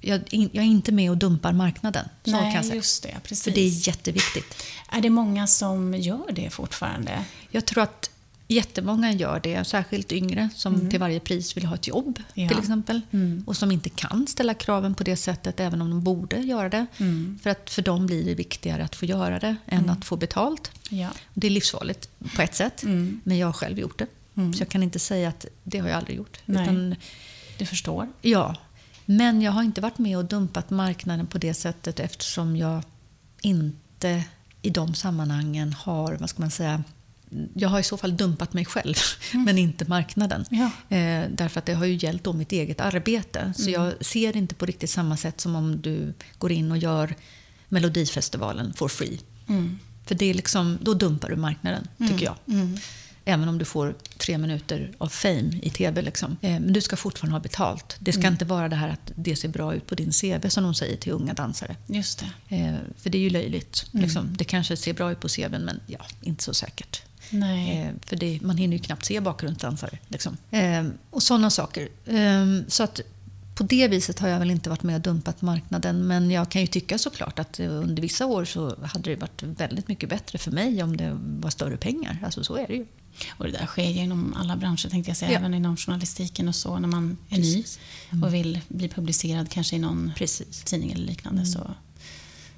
jag, jag är inte med och dumpar marknaden. Så Nej, kan jag säga. just det. Precis. För det är jätteviktigt. Är det många som gör det fortfarande? Jag tror att jättemånga gör det, särskilt yngre som mm. till varje pris vill ha ett jobb ja. till exempel. Mm. Och som inte kan ställa kraven på det sättet även om de borde göra det. Mm. För att för dem blir det viktigare att få göra det än mm. att få betalt. Ja. Det är livsfarligt på ett sätt, mm. men jag har själv gjort det. Mm. Så jag kan inte säga att det har jag aldrig gjort. Nej. Utan, du förstår? Ja. Men jag har inte varit med och dumpat marknaden på det sättet eftersom jag inte i de sammanhangen har, vad ska man säga, jag har i så fall dumpat mig själv, mm. men inte marknaden. Ja. Eh, därför att det har ju gällt då mitt eget arbete. Så mm. jag ser det inte på riktigt samma sätt som om du går in och gör Melodifestivalen for free. Mm. För det är liksom, då dumpar du marknaden, tycker mm. jag. Även om du får tre minuter av fame i TV. Liksom. Eh, men du ska fortfarande ha betalt. Det ska mm. inte vara det här att det ser bra ut på din CV som de säger till unga dansare. Just det. Eh, för det är ju löjligt. Mm. Liksom. Det kanske ser bra ut på CVn men ja, inte så säkert. Nej. Eh, för det, man hinner ju knappt se bakgrundsdansare. Liksom. och sådana saker. så att på det viset har jag väl inte varit med och dumpat marknaden. Men jag kan ju tycka såklart att under vissa år så hade det varit väldigt mycket bättre för mig om det var större pengar. Alltså så är det ju. Och det där sker ju inom alla branscher, tänkte jag säga. Ja. Även inom journalistiken och så. När man är Precis. ny och mm. vill bli publicerad kanske i någon Precis. tidning eller liknande. Mm. Så,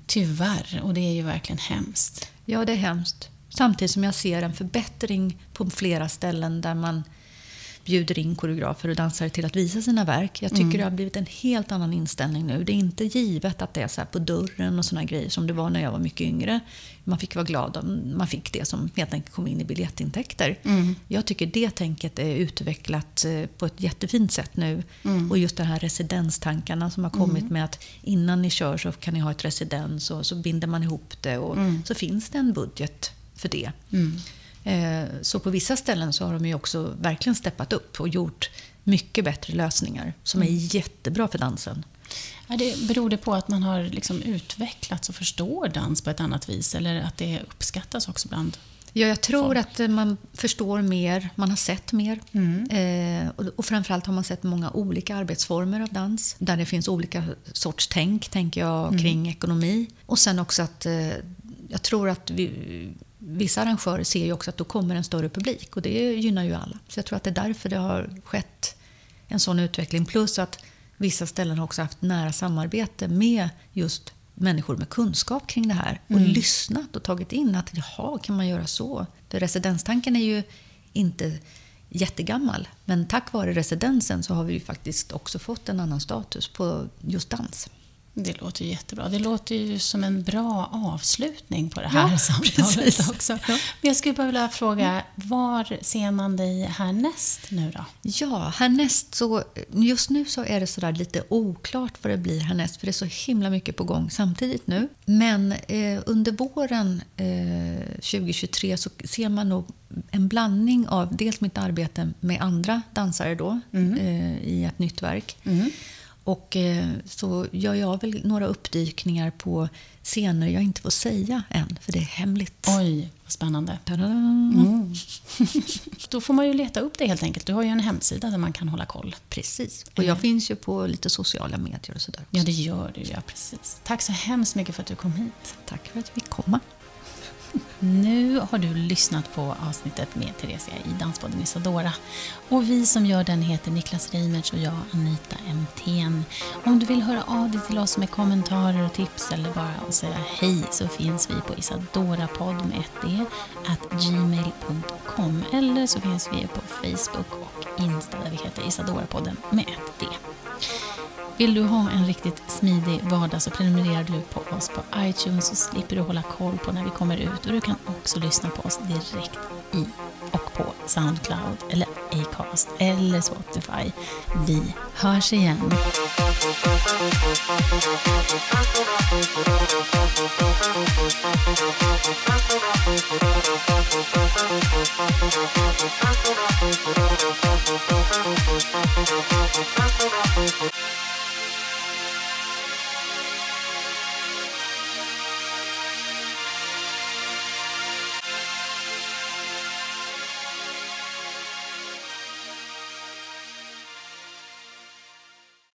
tyvärr, och det är ju verkligen hemskt. Ja, det är hemskt. Samtidigt som jag ser en förbättring på flera ställen där man bjuder in koreografer och dansare till att visa sina verk. Jag tycker mm. det har blivit en helt annan inställning nu. Det är inte givet att det är så på dörren och såna grejer som det var när jag var mycket yngre. Man fick vara glad om man fick det som helt enkelt kom in i biljettintäkter. Mm. Jag tycker det tänket är utvecklat eh, på ett jättefint sätt nu. Mm. Och just de här residenstankarna som har kommit mm. med att innan ni kör så kan ni ha ett residens och så binder man ihop det och mm. så finns det en budget för det. Mm. Eh, så på vissa ställen så har de ju också verkligen steppat upp och gjort mycket bättre lösningar som är mm. jättebra för dansen. Ja, det beror det på att man har liksom utvecklats och förstår dans på ett annat vis eller att det uppskattas också bland Ja, jag tror folk. att man förstår mer, man har sett mer. Mm. Eh, och, och framförallt har man sett många olika arbetsformer av dans. Där det finns olika sorts tänk, tänker jag, mm. kring ekonomi. Och sen också att eh, jag tror att vi, vissa arrangörer ser ju också att då kommer en större publik och det gynnar ju alla. Så jag tror att det är därför det har skett en sån utveckling. Plus att vissa ställen har också haft nära samarbete med just människor med kunskap kring det här och mm. lyssnat och tagit in att jaha, kan man göra så? För residenstanken är ju inte jättegammal, men tack vare residensen så har vi ju faktiskt också fått en annan status på just dans. Det låter ju jättebra. Det låter ju som en bra avslutning på det här Ja, samtalet precis. också. Men jag skulle bara vilja fråga, var ser man dig härnäst nu då? Ja, härnäst så... Just nu så är det sådär lite oklart vad det blir härnäst för det är så himla mycket på gång samtidigt nu. Men eh, under våren eh, 2023 så ser man nog en blandning av dels mitt arbete med andra dansare då eh, i ett nytt verk. Och eh, så gör jag väl några uppdykningar på scener jag inte får säga än, för det är hemligt. Oj, vad spännande. Ta-da! Då får man ju leta upp det helt enkelt. Du har ju en hemsida där man kan hålla koll. Precis. Och jag finns ju på lite sociala medier och sådär. också. Ja, det gör du. Ja, precis. Tack så hemskt mycket för att du kom hit. Tack för att vi fick komma. Nu har du lyssnat på avsnittet med Theresia i Danspodden Isadora. Och vi som gör den heter Niklas Reimertz och jag Anita Emthén. Om du vill höra av dig till oss med kommentarer och tips eller bara att säga hej så finns vi på isadorapodd med ett d at gmail.com eller så finns vi på Facebook och Insta där vi heter Isadorapodden med ett d. Vill du ha en riktigt smidig vardag så prenumererar du på oss på iTunes så slipper du hålla koll på när vi kommer ut. Och du kan också lyssna på oss direkt i och på Soundcloud eller Acast eller Spotify. Vi hörs igen.